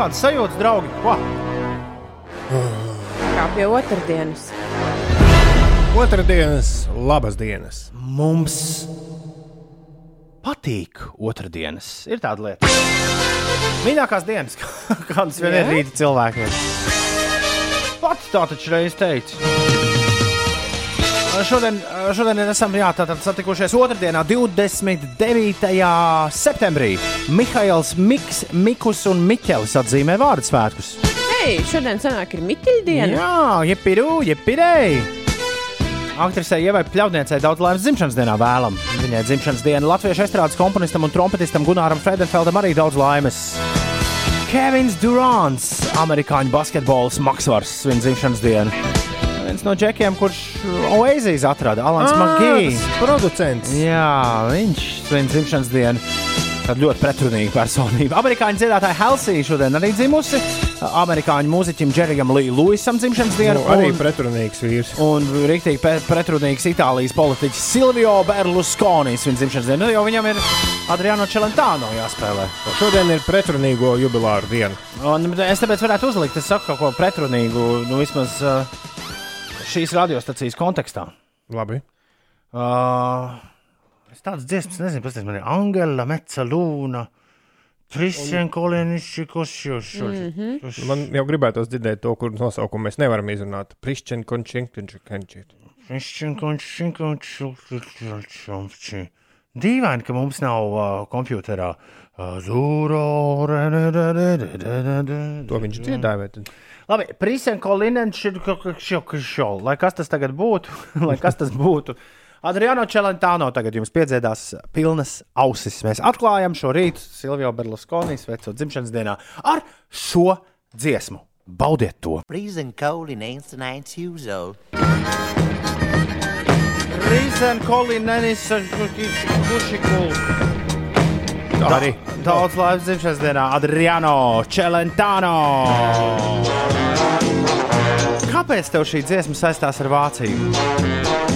kādas sajūtas, draugi? Ko? Kā pie otrdienas. Otradienas, labas dienas. Mums patīk otrdienas. Ir tāda lieta. Mīļākās dienas, kādas vien ir rīta cilvēkiem. Pats tā taču reiz teica. Šodien, šodien esam jā, satikušies otrdienā, 29. septembrī. Mihails, Miks, Mikus un Miķelis atzīmē vārdu svētkus. Hei, šodien sanāk ir Mitiļdiena. Jā, jepirū, jepirēji! Aktrisei Ievai Pļaudniecei daudz laimes dzimšanas dienā vēlam. Viņai dzimšanas diena latviešu estrādes komponistam un trompetistam Gunāram Frederfeldam arī daudz laimes. Kevins Durants, amerikāņu basketbols Maksvars, svin dzimšanas dienu. Viens no džekiem, kurš Oasis atrada, Alans Magijs. tas producents. Jā, viņš svin dzimšanas dienu. Tad ļoti pretrunīga personība. Amerikāņu dziedātāja Helsija šodien arī dzimusi. Amerikāņu mūziķim Džerijam Līja Luisam dzimšanas dienu. Nu, arī un- pretrunīgs vīrs. Un rīktīgi pretrunīgs Itālijas politiķis Silvio Berlusconi svin dzimšanas dienu. Nu, jo viņam ir Adriano Celentano jāspēlē. Šodien ir pretrunīgo jubilāru diena. Un es tāpēc varētu uzlikt, es saku kaut ko pretrunīgu, nu vismaz uh, šīs radiostacijas kontekstā. Labi. Uh, es tādas dziesmas nezinu, kas tas man ir. Angela Metzalūna. Christian Kolinišs, kurš Man jau gribētos dzirdēt to, kur nosaukumu mēs nevaram izrunāt. Christian Kolinišs. Dīvaini, ka mums nav uh, kompjuterā. Zūro. To viņš dziedāja. Labi, Prisen Kolinens, lai kas tas tagad būtu, lai kas tas būtu. Adriano Celentano tagad jums piedziedās pilnas ausis. Mēs atklājam šo rītu Silvio Berlusconi sveicot dzimšanas dienā ar šo dziesmu. Baudiet to! Freezing cold in ancient nights usual. Prisen Kolinens, Kušikul. Tā arī. Daudz laimes dzimšanas dienā Adriano Celentano. Kāpēc tev šī dziesma saistās ar Vāciju?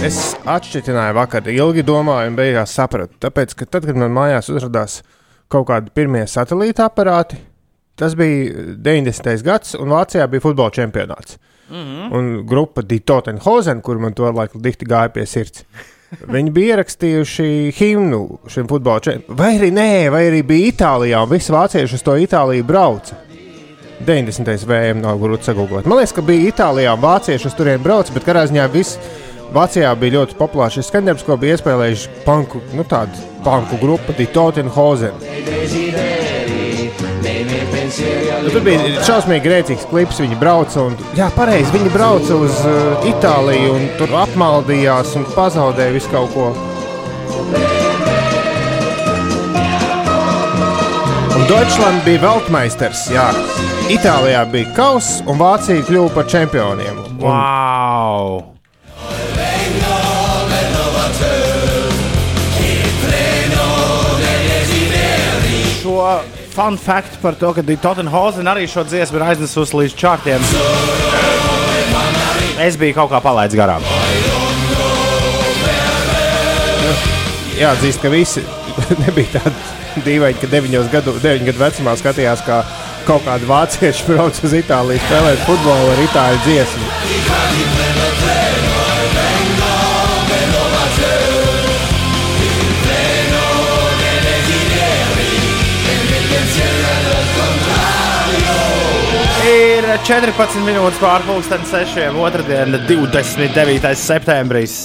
Es atšķirināju vakar, ilgi domāju, un beigās sapratu. Tāpēc, ka tad, kad man mājās uzrādījās kaut kādi pirmie satelīta aparāti, tas bija 90. gads, un Vācijā bija futbola čempionāts. Mm -hmm. Un grupa Ditotenhozen, kur man to laiku dikti gāja pie sirds. Viņi bija ierakstījuši himnu šim futbola čempionātam. Vai arī nē, vai arī bija Itālijā, un visi vācieši uz to Itāliju brauca. 90. VM nav grūti sagūglēt. Man liekas, ka bija Itālijā un vācieši uz turieni brauc, bet katrā ziņā viss Vācijā bija ļoti populārs šis skaņdarbs, ko bija iespēlējuši panku, nu tāda panku grupa, Ditotenhozen. Nu, tur bija šausmīgi grēcīgs klips. Viņi brauca un, jā, pareizi, viņi brauca uz uh, Itāliju un tur apmaldījās un pazaudēja visu kaut ko. Un Deutschland bija Weltmeisters. Jā. Itālijā bija kauss, un Vācija kļuva par čempioniem. Un, Wow! Šo fun fact par to, ka Tottenhausen arī šo dziesmu ir aiznesusi līdz čārtiem. Es biju kaut kā palaidis garām. jāatzīst, ka visi nebija tādi dīvaini, ka 9 gadu, 9 gadu vecumā skatījās, kā kaut kādi vācieši brauc uz Itāliju spēlēt futbolu ar itāļu dziesmu. Ir 14 minūtes pārpusdienas sešiem, otrdiena, 29. septembris.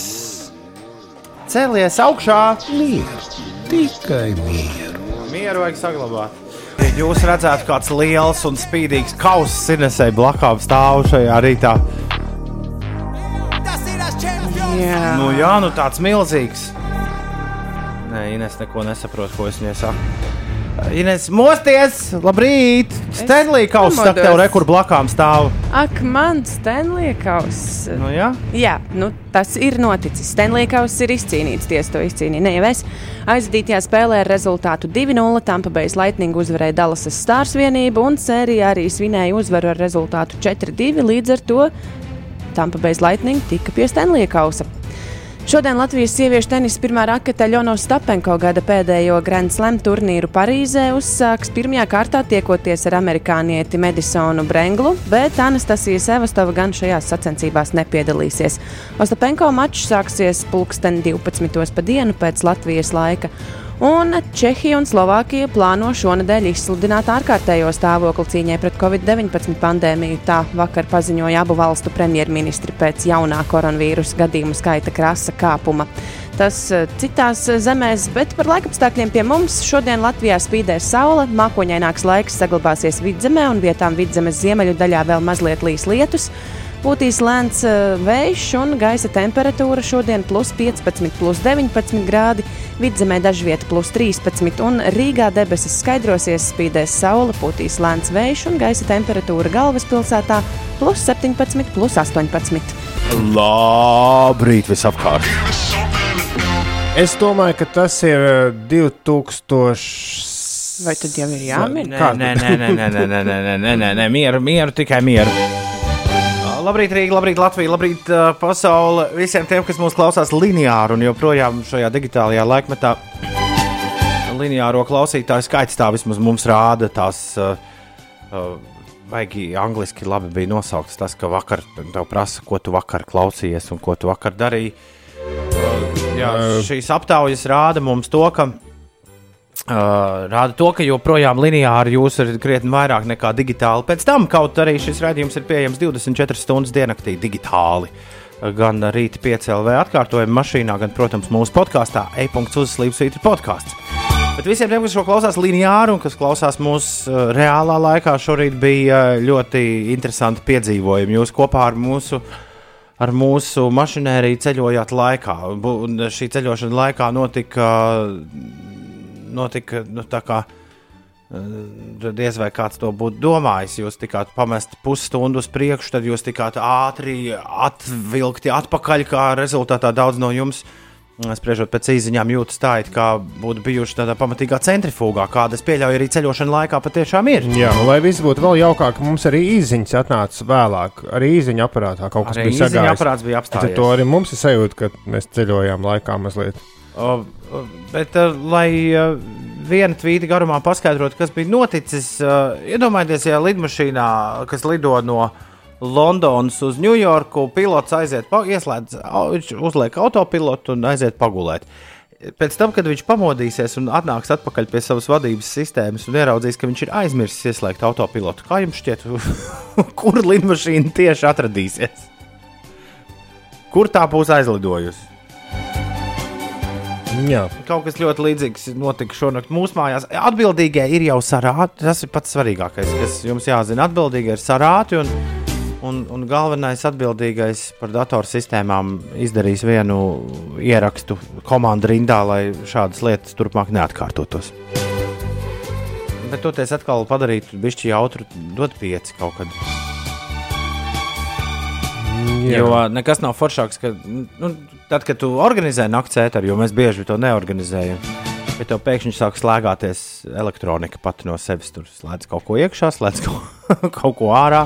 Cēlies augšā, Mieru, tikai mieru. mieru vajag saglabāt. Jūs redzētu, kāds liels un spīdīgs kauss sinesei blakām stāv šajā rītā. Jā, Nu, jā, nu tāds milzīgs. Nē, Ines neko nesaprot, ko es viņai saku. Ines, mosties! Labrīt! Stanley kausa saka, tev rekur blakām stāv. ak, man Stanleykaus. Nu, jā. Jā, nu, tas ir noticis. Stanleykaus ir izcīnīts. Tiesa to izcīnīja. Ne jau es. Aizdītajā spēlē ar rezultātu 2-0 Tampa Bay Lightning uzvarēja Dallasas Stars vienību un sērijā arī svinēja uzvaru ar rezultātu 4-2. Līdz ar to Tampa Bay Lightning tika pie Stanleykausa. Šodien Latvijas sieviešu tenisa pirmā rakete Ļono Stapenko gada pēdējo Grand Slam turnīru Parīzē uzsāks pirmajā kārtā tiekoties ar amerikānieti Medisonu Brenglu, bet Anastasija Sevastova gan šajās sacensībās nepiedalīsies. Ostapenko mačs sāksies pulksten 12. pa dienu pēc Latvijas laika. Un Čehija un Slovākija plāno šonadēļ izsludināt ārkārtējo stāvokli cīņai pret covid-19 pandēmiju. Tā vakar paziņoja abu valstu premjerministri pēc jaunā koronavīrusa gadījumu skaita krasa kāpuma. Tas eh, citās zemēs, bet par laikapstākļiem pie mums šodien Latvijā spīdēs saule, mākoņaināks laiks saglabāsies vidzemē un vietām vidzemes ziemeļu daļā vēl mazliet līs lietus. Pūtīs lēns uh, vējš un gaisa temperatūra šodien plus 15, plus 19 grādi, vidzemē dažvieta plus 13 un Rīgā debesis skaidrosies, spīdēs saule, pūtīs lēns vējš un gaisa temperatūra galvaspilsētā plus 17, plus 18. Labrīt, visapkārt! Es domāju, ka tas ir eh, 2000. Vai tad jau ir jāmin? Nē, nē, nē, nē, nē, nē, nē, nē, nē, nē, nē, mieru, mieru, tikai mieru. Labrīt, Rīga, labrīt, Latvija, labrīt, uh, pasaule. Visiem tiem, kas mūs klausās lineāri un joprojām šajā digitālajā laikmetā, lineāro klausītāju skaits tā vismaz mums rāda. Tās uh, uh, baigi angliski labi bija nosauktas. Tas, ka vakar tev prasa, ko tu vakar klausījies un ko tu vakar darīji. Uh, jā, šīs aptaujas rāda mums to, ka Uh, rāda to, ka joprojām lineāri jūs esat krietni vairāk nekā digitāli. Pēc tam, kaut arī šis raidījums ir pieejams 24 stundas diennaktī digitāli. Gan rīta 5 LV atkārtojuma mašīnā, gan, protams, mūsu podkāstā e-punkts uzslīpsvītra podkāsts. Bet visiem tiem, kas šo klausās lineāri un kas klausās mūsu uh, reālā laikā, šorīt bija uh, ļoti interesanti piedzīvojumi. Jūs kopā ar mūsu ar mūsu mašinēriju ceļojāt laikā. Un šī ceļošana laikā notika notika nu, tā kā. eh, Diez vai kāds to būtu domājis. Jūs tikāt pamesti pusstundu uz priekšu, tad jūs tikāt ātri atvilkti atpakaļ. Kā rezultātā daudz no jums, eh, spriežot pēc īsiņām, jūtas tā, it kā būtu bijuši tādā pamatīgā centrifugā, kāda es pieļauju arī ceļošana laikā patiešām ir. Jā, un lai viss būtu vēl jaukāk, mums arī īsiņas atnāca vēlāk. Arī īsiņa aparātā kaut kas Arī bija īsiņa sagājis. aparāts bija Tad apstājies. to arī mums ir sajūta, ka mēs ceļojām laikā mazliet. O, Bet, uh, lai uh, viena tvīta garumā paskaidrotu, kas bija noticis, uh, iedomājieties, ja lidmašīnā, kas lido no Londonas uz Ņujorku, pilots aiziet, ieslēdz, uzliek autopilotu un aiziet pagulēt. Pēc tam, kad viņš pamodīsies un atnāks atpakaļ pie savas vadības sistēmas un ieraudzīs, ka viņš ir aizmirsis ieslēgt autopilotu, kā jums šķiet, kur lidmašīna tieši atradīsies? Kur tā būs aizlidojusi? Jā, Kaut kas ļoti līdzīgs notika šonakt mūsu mājās. Atbildīgie ir jau sarāti. Tas ir pats svarīgākais, kas jums jāzina. Atbildīgie ir sarāti. Un, un, un galvenais atbildīgais par datorsistēmām izdarīs vienu ierakstu komandu rindā, lai šādas lietas turpmāk neatkārtotos. Bet toties atkal padarīt bišķi jautru, dot pieci kaut kad. jā. Jo nekas nav foršāks, ka, nu, tad, kad tu organizē naktas ēteru, jo mēs bieži to neorganizējam, bet tev pēkšņi sāk slēgāties elektronika pati no sevis. Tur slēdz kaut ko iekšā, slēdz kaut, kaut ko ārā.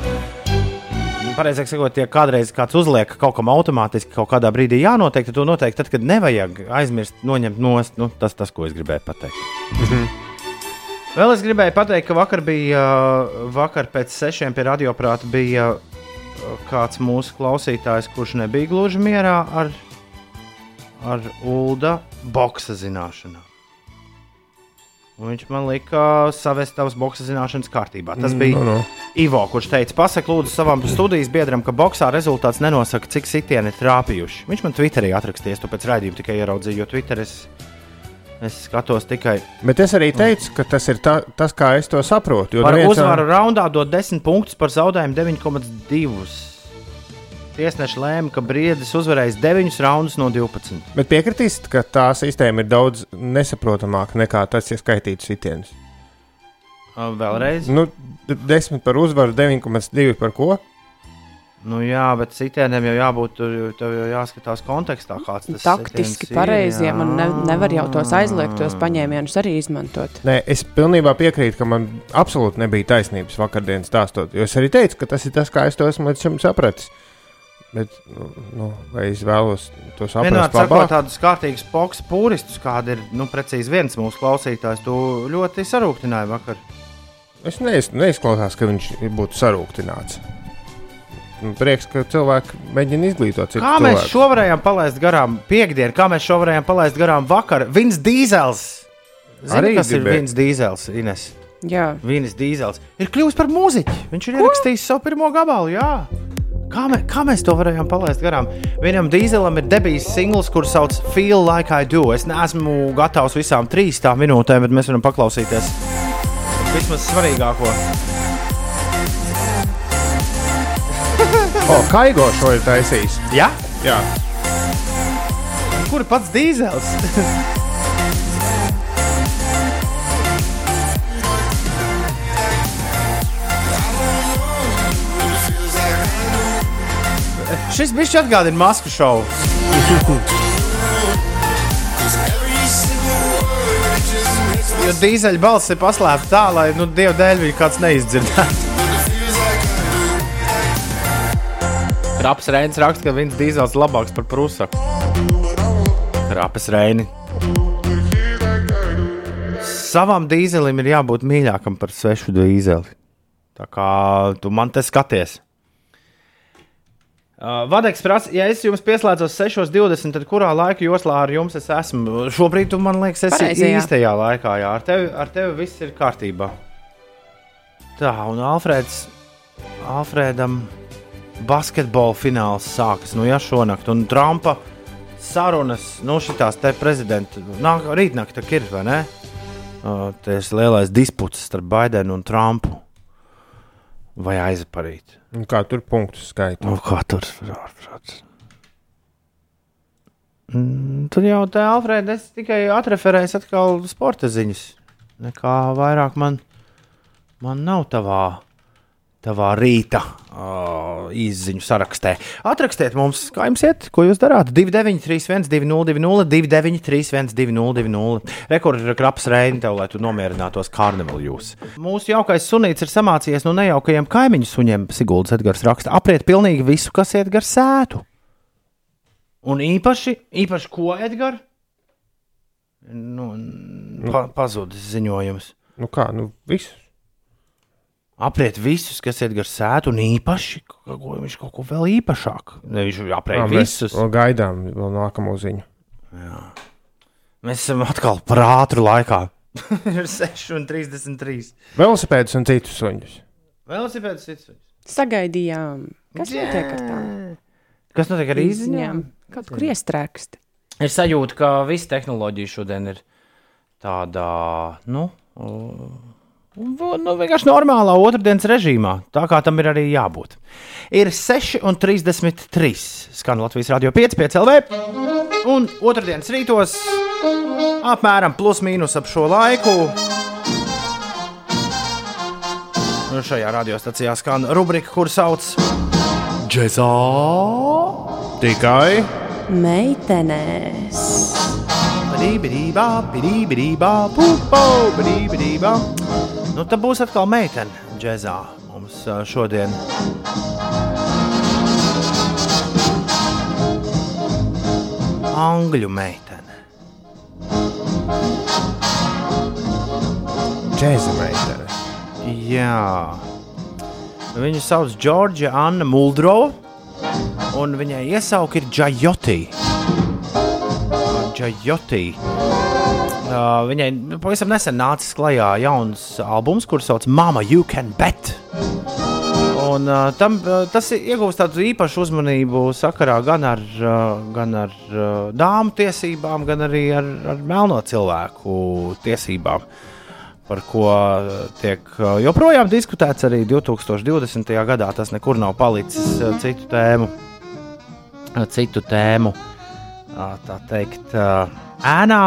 Pareizāk sakot, ja kādreiz kāds uzliek kaut kam automātiski, kaut kādā brīdī jānotiek, tad to noteikti, tad, kad nevajag aizmirst, noņemt nost. Nu, tas, tas, ko es gribēju pateikt. Vēl es gribēju pateikt, ka vakar bija, vakar pēc sešiem pie radioprāta bija kāds mūsu klausītājs, kurš nebija gluži mierā ar, ar Ulda boxa zināšanām. Un viņš man lika savest tavas boxa zināšanas kārtībā. Tas bija Nu, nu. Ivo, kurš teica, pasak, lūdzu, savam studijas biedram, ka boxā rezultāts nenosaka, cik sitieni ir trāpījuši. Viņš man Twitterī atrakstīja, to pēc raidījuma tikai ieraudzīju, jo Twitter es, es skatos tikai Bet es arī teicu, ka tas ir tā, tas, kā es to saprotu. Par uzvaru raundā dod 10 punktus, par zaudējumu 9,2. Tiesneši lēma, ka Briedis uzvarēs 9 raundus no 12. Bet piekritīsit, ka tā sistēma ir daudz nesaprotamāka nekā tas, ja skaitītu sitienus. Vēlreiz. Nu, 10 par uzvaru, 9,2 par ko? Nu, jā, bet sitieniem jau jābūt, tev jau jāskatās kontekstā, kāds tas Taktiski ir, pareiziem un ne, nevar jau tos aizliegtos paņēmienus arī izmantot. Nē, es pilnībā piekrītu, ka man absolūti nebija taisnības vakardienas stāstot. Jo es arī teicu, ka tas ir tas, kā es to esmu līdz šim sapratis. Bet, nu, vai es vēlos to Vienmēr saprast sakot, labāk? tādus kārtīgus poks puristus, kāda ir nu, precīzi viens mūsu klausītājs, tu ļoti sarūktināji vakar. Es neiz, neizklausās, ka viņš būtu sarūktināts. Nu, Prieks, ka cilvēki mēģina izglītot citu Kā mēs cilvēku. šo varējām palaist garām piekdienu, kā mēs šo varējām palaist garām vakar? Vins Dīzels! Zini, Arī kas ir gribēju. Vins Dīzels? Ines? Jā, Vins Dīzels ir kļuvis par mūziķu. Viņš ir ierakstījis savu pirmo gabalu. Jā. Kā, mē, kā mēs to varējām palaist garām? Vienam dīzelam ir debijas singls, kurš sauc Feel Like I Do. Es neesmu gatavs visām trīs tām minūtēm, bet mēs varam paklausīties vismaz svarīgāko. O, Kaigo šo ir taisījis. Jā, Jā, kur pats dīzels? Šis bišķi atgādina masku šovu. Jo dīzeļa balss ir paslēpta tā, lai, nu, dievu dēļ viņu kāds neizdzirdētu. Raps Reinis raksta, ka viens dīzels labāks par prūsaku. Raps Reini. Savam dīzelim ir jābūt mīļākam par svešu dīzeli. Tā kā tu man te skaties. Uh, Vadeks prasa, ja es jums pieslēdzos 6.20, tad kurā laika joslā ar jums es esmu? Šobrīd, tu, man liekas, esi Pareizajā. īstajā laikā. Jā, ar tevi, ar tevi viss ir kārtībā. Tā, un Alfrēds, Alfrēdam basketbola fināls sākas nu, ja, šonakt, un Trumpa sarunas, nu, šitās te prezidenta, nāk, rītnakt tā ir, vai ne? Uh, Tas lielais disputs starp Baidenu un Trumpu. Vai aizparīt? Un kā tur punktu skaita? Nu, kā tur ārprāts. Mm, tur jau tā, Alfrēda, es tikai atreferēju atkal sporta ziņas. Nekā vairāk man, man nav tavā, tavā rīta uh, izziņu sarakstē. Atrakstiet mums, kā jums iet, ko jūs darāt. 2931, 202, 293, 202, rekords kraps reini tev, lai tu nomierinātos karnevālu jūs. Mūsu jaukais sunīts ir samācījies no nejaukajiem kaimiņu suņiem, Siguldas Edgars raksta. Apriet pilnīgi visu, kas iet gar sētu. Un īpaši, īpaši ko, Edgars? Nu, pa, pazudis ziņojums. Nu kā, nu viss. Apriet visus, kas iet gar sētu, un īpaši ko, ko, viņš kaut ko vēl īpašāk. Ne, viņš apriet Ā, mēs visus. Vēl gaidām vēl nākamo ziņu. Mēs esam atkal par ātru laikā. Ir 6,33. Velosipēdus un citus suņus. Velosipēds cits. sagaidījām. Kas notiek ar tām Kas notiek ar izziņām? Kaut kur iestrēgst. Ir sajūta, ka visa tehnoloģija šodien ir tādā, nu, uh, nu vienkārši normālā otrdienas režīmā, tā kā tam ir arī jābūt. Ir 6,33 skan Latvijas radio 5, 5 LV, un otrdienas rītos apmēram plus mīnus ap šo laiku. Un Šajā radiostacijā skan rubrika, kur sauc Džezā. Tikai Meitenēs. Brīvībā, brīvībā, pupo, brīvībā. Nu, tā būs atkal meitene džēzā mums šodien. Angļu meitene. džēza meitene. Jā. Viņu sauc Džordža Anna Muldrova, un viņai iesauka ir Džajoti. Džajoti. Uh, viņai nu, pavisam nesen nācis klajā jauns albums, kurš sauc Mama, You Can Bet. Un, uh, tam, uh, tas iegūst tādu īpašu uzmanību sakarā gan ar, uh, gan ar uh, dāmu tiesībām, gan arī ar, ar melno cilvēku tiesībām par ko tiek uh, joprojām diskutēts arī 2020. gadā. Tas nekur nav palicis uh, citu tēmu, uh, citu tēmu tā teikt, ēnā.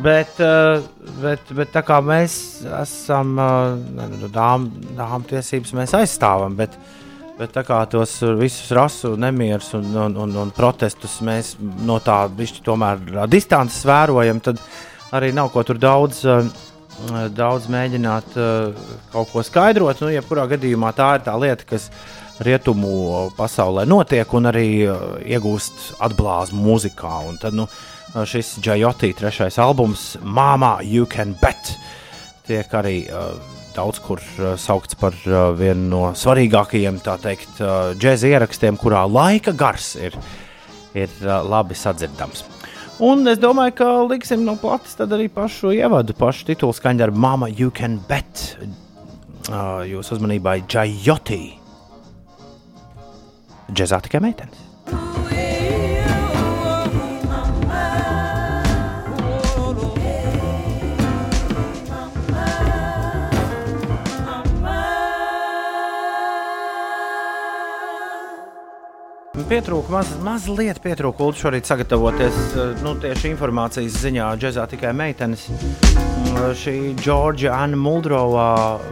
Bet, uh, bet, bet tā kā mēs esam uh, dāmas dām tiesības, mēs aizstāvam. Bet, Bet tā kā tos visus rasu nemierus un, un, un, un protestus mēs no tā višķi tomēr distances vērojam, tad arī nav ko tur daudz, uh, daudz mēģināt uh, kaut ko skaidrot. Nu, jebkurā gadījumā tā ir tā lieta, kas rietumu pasaulē notiek un arī uh, iegūst atblāzmu mūzikā. Un tad nu, uh, šis Jayotī trešais albums, Mama, You Can Bet, tiek arī uh, daudz kur uh, saukts par uh, vienu no svarīgākajiem, tā teikt, uh, džēza ierakstiem, kurā laika gars ir, ir uh, labi sadzirdams. Un es domāju, ka liksim no plates arī pašu ievadu, pašu titulu skaņu ar Mama, You Can Bet. Uh, Jūsu uzmanībai Jayotī. Džezā tikai meitenes. Pietrūka maz, mazliet pietrūka Ulu šorīt sagatavoties eh, nu, tieši informācijas ziņā. Džezā tikai meitenes. Mm, Šī Džordža Anna Muldrova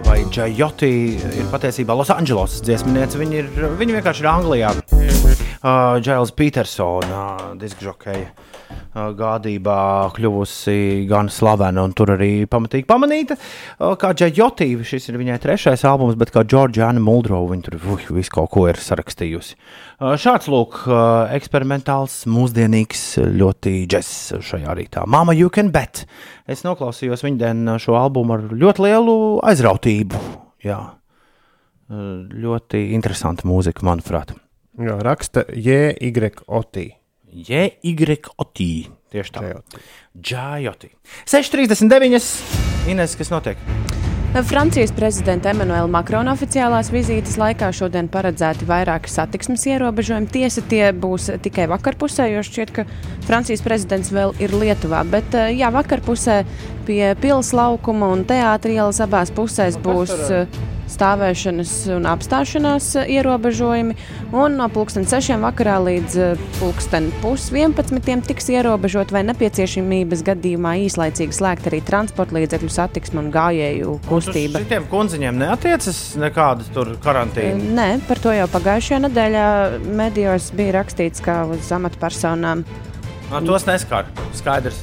vai Džajoti ir patiesībā Losandželosas dziesminiece. Viņa, ir, viņa vienkārši ir Anglijā. Uh, Džails Petersona, diskžokeja uh, gādībā kļuvusi gan slavena un tur arī pamatīgi pamanīta. Kā Džajoti, šis ir viņai trešais albums, bet kā Džordža Anna Muldrova, viņa tur uh, visu kaut ko ir sarakstījusi. Šāds lūk, eksperimentāls, mūsdienīgs, ļoti džeks šajā rītā. Mama, you can bet! Es noklausījos viņa dienu šo albumu ar ļoti lielu aizrautību. Jā. Ļoti interesanta mūzika, manuprāt. Jā, raksta JYOT. J-Y-O-T. Tieši tā. Džājoti. 6.39. Ines, kas notiek? Francijas prezidenta Emmanuela Makrona oficiālās vizītes laikā šodien paredzēti vairāki satiksmes ierobežojumi. Tiesa, tie būs tikai vakarpusē, jo šķiet, ka Francijas prezidents vēl ir Lietuvā. Bet eh, jā, vakarpusē pie pils laukuma un teātris ielas abās pusēs būs eh, stāvēšanas un apstāšanās eh, ierobežojumi. Un no pulksten 6 vakarā līdz eh, pulksten pus 11 tiks ierobežot vai nepieciešamības gadījumā īslaicīgi slēgt arī transporta līdzekļu satiksme un gājēju kustība. Šitiem kundziņiem neatiecas nekāda tur karantīna. Nē, par to jau pagājušajā nedēļā medijos bija rakstīts, ka uz amatpersonām No, tos neskar. Skaidrs.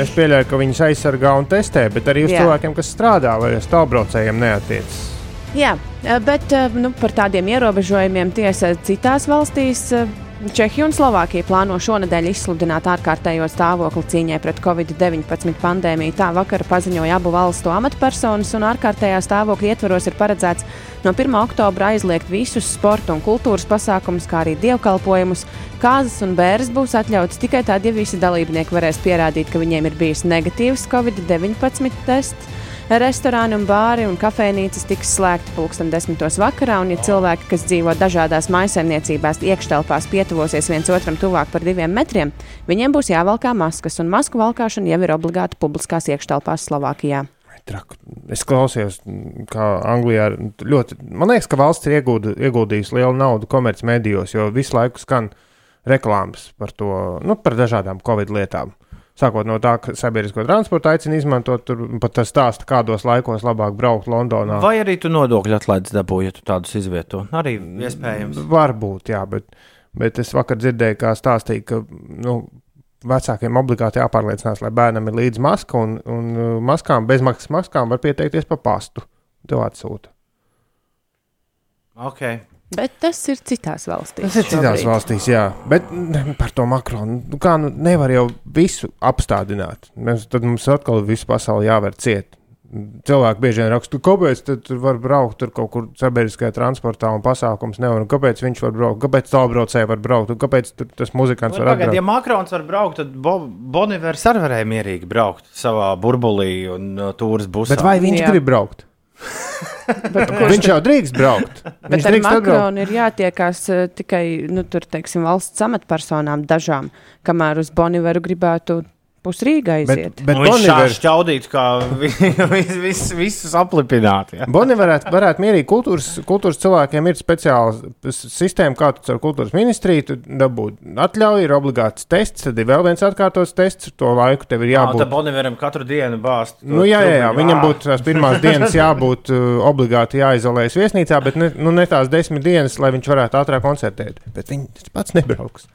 Es pieļauju, ka viņas aizsargā un testē, bet arī uz Jā. cilvēkiem, kas strādā vai uz tālbraucējiem neatiecas. Jā, eh, bet eh, nu, par tādiem ierobežojumiem tiesa citās valstīs. eh, Čehija un Slovākija plāno šonadēļ izsludināt ārkārtējo stāvokli cīņai pret covid-19 pandēmiju. Tā vakar paziņoja abu valstu amatpersonas, un ārkārtējā stāvokļa ietvaros ir paredzēts no 1. oktobra aizliegt visus sporta un kultūras pasākumus, kā arī dievkalpojumus. Kāzas un bērns būs atļauts tikai tad, ja visi dalībnieki varēs pierādīt, ka viņiem ir bijis negatīvs covid-19 tests. Restorāni, un bāri un kafejnīcas tiks slēgti pulksten desmitos vakarā, un, ja cilvēki, kas dzīvo dažādās maisaimniecībās, iekštelpās pietuvosies viens otram tuvāk par diviem metriem, viņiem būs jāvalkā maskas, un masku valkāšana jau ir obligāta publiskās iekštelpās Slovākijā. Traku. Es klausījos, kā Anglijā ļoti. Man liekas, ka valsts ir iegūda, ieguldījusi lielu naudu komercmedijos, jo visu laiku skan reklāmas par to, nu, par dažādām covid lietām. Sākot no tā, ka sabiedrisko transportu aicina izmantot, tur pat tas stāsta, kādos laikos labāk braukt Londonā. Vai arī tu nodokļu atlaides dabūji, ja tu tādus izvieto? Arī iespējams. Varbūt, jā, bet, bet es vakar dzirdēju, kā stāstīja, ka nu, vecākiem obligāti jāpārliecinās, lai bērnam ir līdzi maska, un, un uh, maskām, bezmaksas maskām var pieteikties pa pastu. Tev atsūta. Okay. Bet tas ir citās valstīs. Tas ir citās šobrīd. valstīs, jā. Bet mm, par to makronu. Nu, kā nu, nevar jau visu apstādināt. Mēs, tad mums atkal visu pasauli jāver ciet. Cilvēki bieži vien raksta, kāpēc tad tur var braukt tur kaut kur sabiedriskajā transportā un pasākums nevar. Un kāpēc viņš var braukt, kāpēc tālbraucēji var braukt, un kāpēc tas muzikants var Pagaidiet, ja. Makrons var braukt, tad Bo Bonivers arī varēja mierīgi braukt savā burbulī un uh, tūris busā. Bet vai viņš Jā. grib braukt? Bet, Viņš jau drīkst braukt. Bet Viņš ar. Makronu ir jātiekās uh, tikai nu, tur, teiksim, valsts amatpersonām dažām, kamēr uz Boniveru gribētu pusrīga Bet, aiziet. bet Nu, viņš Bonivers- šādi šķaudīt, kā vi- vis, vis, visus aplipināt. Ja? Boni varētu, varētu mierīgi kultūras, kultūras cilvēkiem ir speciāla sistēma, kā tu caur kultūras ministriju tu dabūji atļauju, ir obligāts tests, tad ir vēl viens atkārtots tests, to laiku tev ir Jā, jābūt. tā Boniveram katru dienu bāzt. to Nu, jā, jā, jā, viņam būtu tās pirmās dienas jābūt uh, obligāti jāizolējas viesnīcā, bet ne, nu, ne tās desmit dienas, lai viņš varētu ātrāk koncertēt. Bet viņš pats nebrauks.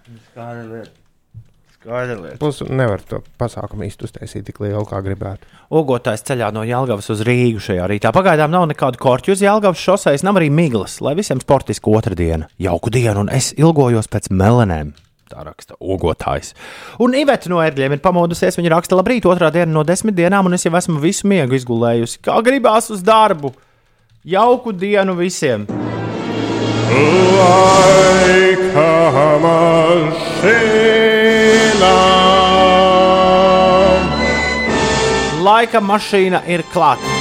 Skaidrs. Plus nevar to pasākumu īsti uztaisīt tik lielu, kā gribētu. Ogotājs ceļā no Jālgavas uz Rīgu šajā rītā. Pagaidām nav nekādu korķu uz Jālgavas šoseis, nav arī miglas, lai visiem sportiski otrdiena. Jauku dienu, un es ilgojos pēc melenēm. Tā raksta ogotājs. Un Iveta no ērgļiem ir pamodusies. Viņa raksta, labrīt, otrā diena no desmit dienām, un es jau esmu visu miegu izgulējusi. Kā gribās uz darbu! Jauku dienu visiem! Laika mašīna. Laika mašīna ir klāta.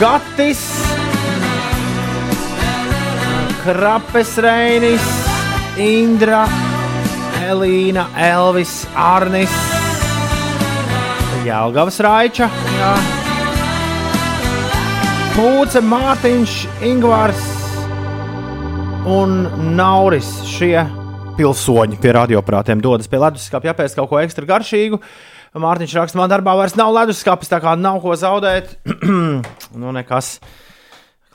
Gatis, Krapes Reinis, Indra, Elīna, Elvis, Arnis, Jālgavas Raiča, jā. Pūce, Mārtiņš, Ingvārs un Nauris. Šie pilsoņi pie radioprātiem dodas pie leduskapja, jāpēc kaut ko ekstra garšīgu. Mārtiņš raksta, man darbā vairs nav leduskapis, tā kā nav ko zaudēt. nu, nekas.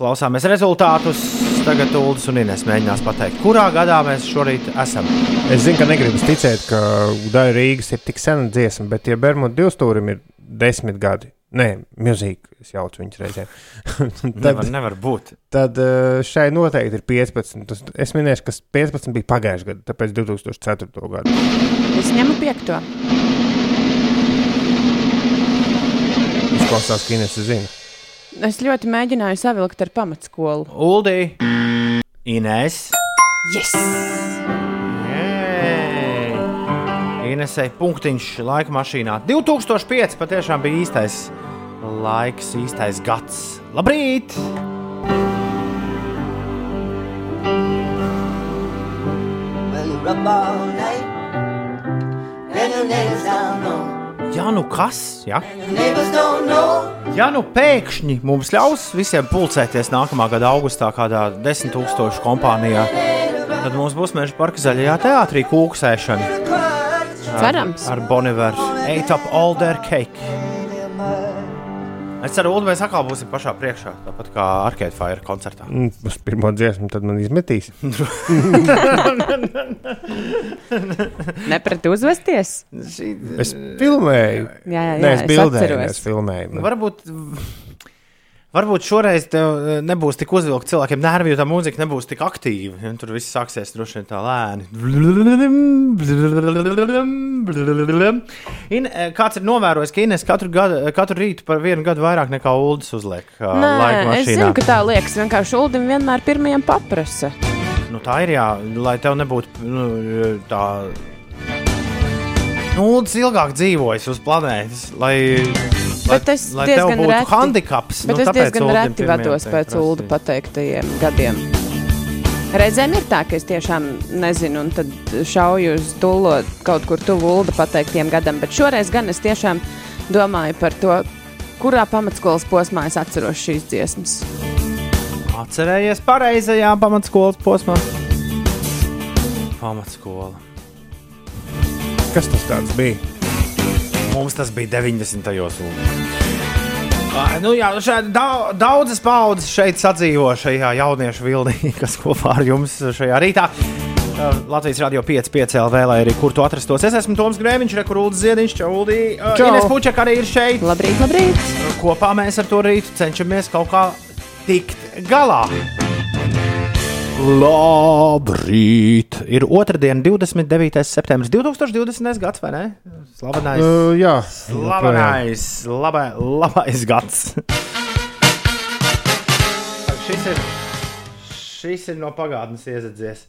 Klausāmies rezultātus. Tagad Ulas un Inês mēģinās pateikt, kurā gadā mēs šorīt esam. Es zinu, ka negribas ticēt, ka Daļa Rīgas ir tik sena dziesma, bet tie Bermuda divstūrim ir desmit gadi. Nē, milzīgi. Es jaucu viņus reizēm. Nevar, nevar būt. tad eh, šai noteikti ir 15. Tas- Es minēšu, ka 15 bija pagājušajā gadā, tāpēc 2004. gadu. Es ņemu piekto. Izklausās, ka Ines zina. Es ļoti mēģināju savilkt ar pamatskolu. Uldī, Inês. Yes! Inesai punktiņš laika mašīnā. 2005 patiešām bija īstais laiks, īstais gads. Labrīt! Well, you're up all night, and your neighbors down low. Jā, nu kas? Ja? Ja nu pēkšņi mums ļaus visiem pulcēties nākamā gada augustā kādā desmit tūkstošu kompānijā, tad mums būs meža parka zaļajā teātrī kūksēšana Cerams. ar Boniveru. Ate up all their cake. Es ceru, ka mēs atkal būsim pašā priekšā, tāpat kā Arcade Fire koncertā. Mm, Uz pirmo dziesmu tad man izmetīs. Neprat uzvesties? Es filmēju. Jā, jā, jā Nē, es es bildēju, atceros. es filmēju. Varbūt, varbūt šoreiz tev eh, nebūs tik uzvilkta cilvēkiem nervi, jo tā mūzika nebūs tik aktīva. Ja? Tur viss sāksies droši vien tā lēni. In, eh, kāds ir novērojis, ka Ines katru, gadu, katru rītu par vienu gadu vairāk nekā Ulas uzliek Nē, es zinu, ka tā liekas. Vienkārši Ulim vienmēr pirmajam paprasa. Nu, tā ir jā, lai tev nebūtu nu, tā. Nu, Ulas ilgāk dzīvojas uz planētas, lai, lai, Bet es lai diezgan būtu reti- handikaps. Bet nu, es diezgan reti vados pēc Ulu pateiktajiem gadiem. Reizēm ir tā, ka es tiešām nezinu, un tad šauju uz dūlo kaut kur tuvu Ulu pateiktiem gadam, bet šoreiz gan es tiešām domāju par to, kurā pamatskolas posmā es atceros šīs dziesmas. Atcerējies pareizajā pamatskolas posmā. Pamatskola. Kas tas bija? Mums tas bija 90. gados. Nu, jā, šeit dau- daudzas paudzes šeit sadzīvo šajā jauniešu vilnī, kas kopā ar jums šajā rītā. Latvijas radio 5,5 LV, lai arī kur tu atrastos. Es esmu Toms Grēviņš, Rekurūds Ziediņš, Čaudī. Uh. Ines Pučak arī ir šeit. Labrīt, labrīt! Kopā mēs ar to rītu cenšamies kaut kā tikt galā. Labrīt! Ir otrdiena, 29. septembris, 2020. gads, vai ne? Slavenais, Uh, jā, slavenais, labā, labais gads. šis, ir, šis ir no pagātnes iezadzies.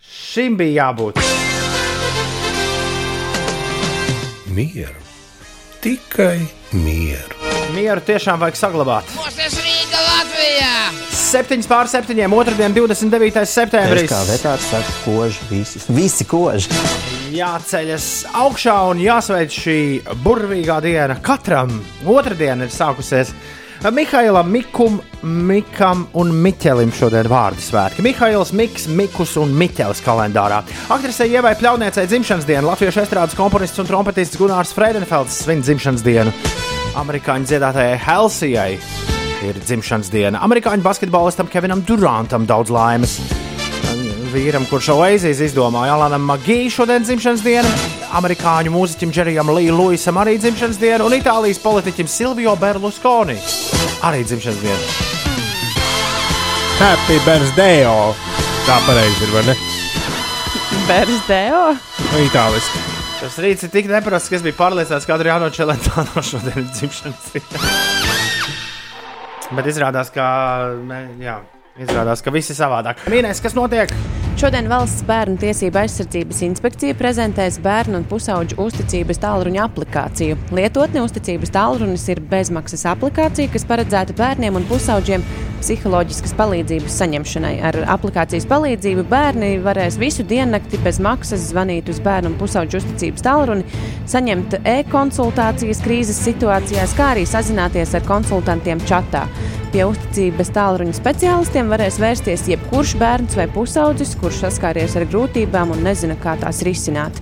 Šim bija jābūt. Mieru. Tikai mieru. Mieru tiešām vajag saglabāt. Mūsu Rīga Latvijā! 7 pār 7, otrdien, 29. septembris. Kā vetārs saku, koži, visi, visi koži. jāceļas augšā un jāsveic šī burvīgā diena. Katram otrdiena ir sākusies. Mihailam, Mikum, Mikam un Miķelim šodien vārdu svētki. Mihails, Miks, Mikus un Miķelis kalendārā. Aktrisei Ievai Pļauniecei dzimšanas dienu, latviešu estrādes komponists un trompetists Gunārs Freidenfelds svin dzimšanas dienu. Amerikāņu dziedātājai Helsijai ir dzimšanas diena. Amerikāņu basketbolistam Kevinam Durantam daudz laimes. Vīram, kurš šo aizīs izdomāja, Alanam Magijam šodien dzimšanas diena, amerikāņu mūziķim Džerijam Līja Luisam arī dzimšanas diena un Itālijas politiķim Silvio Berlusconi arī dzimšanas diena. Happy birthday! Tā pareizi ir, vai ne? Nu, Itāliski. Tas rīts ir tik neparasts, ka es biju pārliecināts, ka Adriano Čelentāno šodien ir dzimšanas diena. Bet izrādās, ka, jā, izrādās, ka viss ir savādāk. Mīnēs, kas notiek? Šodien Valsts bērnu tiesība aizsardzības inspekcija prezentēs bērnu un pusauģu uzticības tālruņa aplikāciju. Lietotne uzticības tālrunis ir bezmaksas aplikācija, kas paredzēta bērniem un pusauģiem psiholoģiskas palīdzības saņemšanai. Ar aplikācijas palīdzību bērni varēs visu diennakti bez maksas zvanīt uz bērnu un pusauģu uzticības tālruni, saņemt e-konsultācijas krīzes situācijās, kā arī sazināties ar konsultantiem čatā. Pie uzticības tālruņa speciālistiem varēs vērsties jebkurš bērns vai pusaudzis, kurš saskāries ar grūtībām un nezina, kā tās risināt.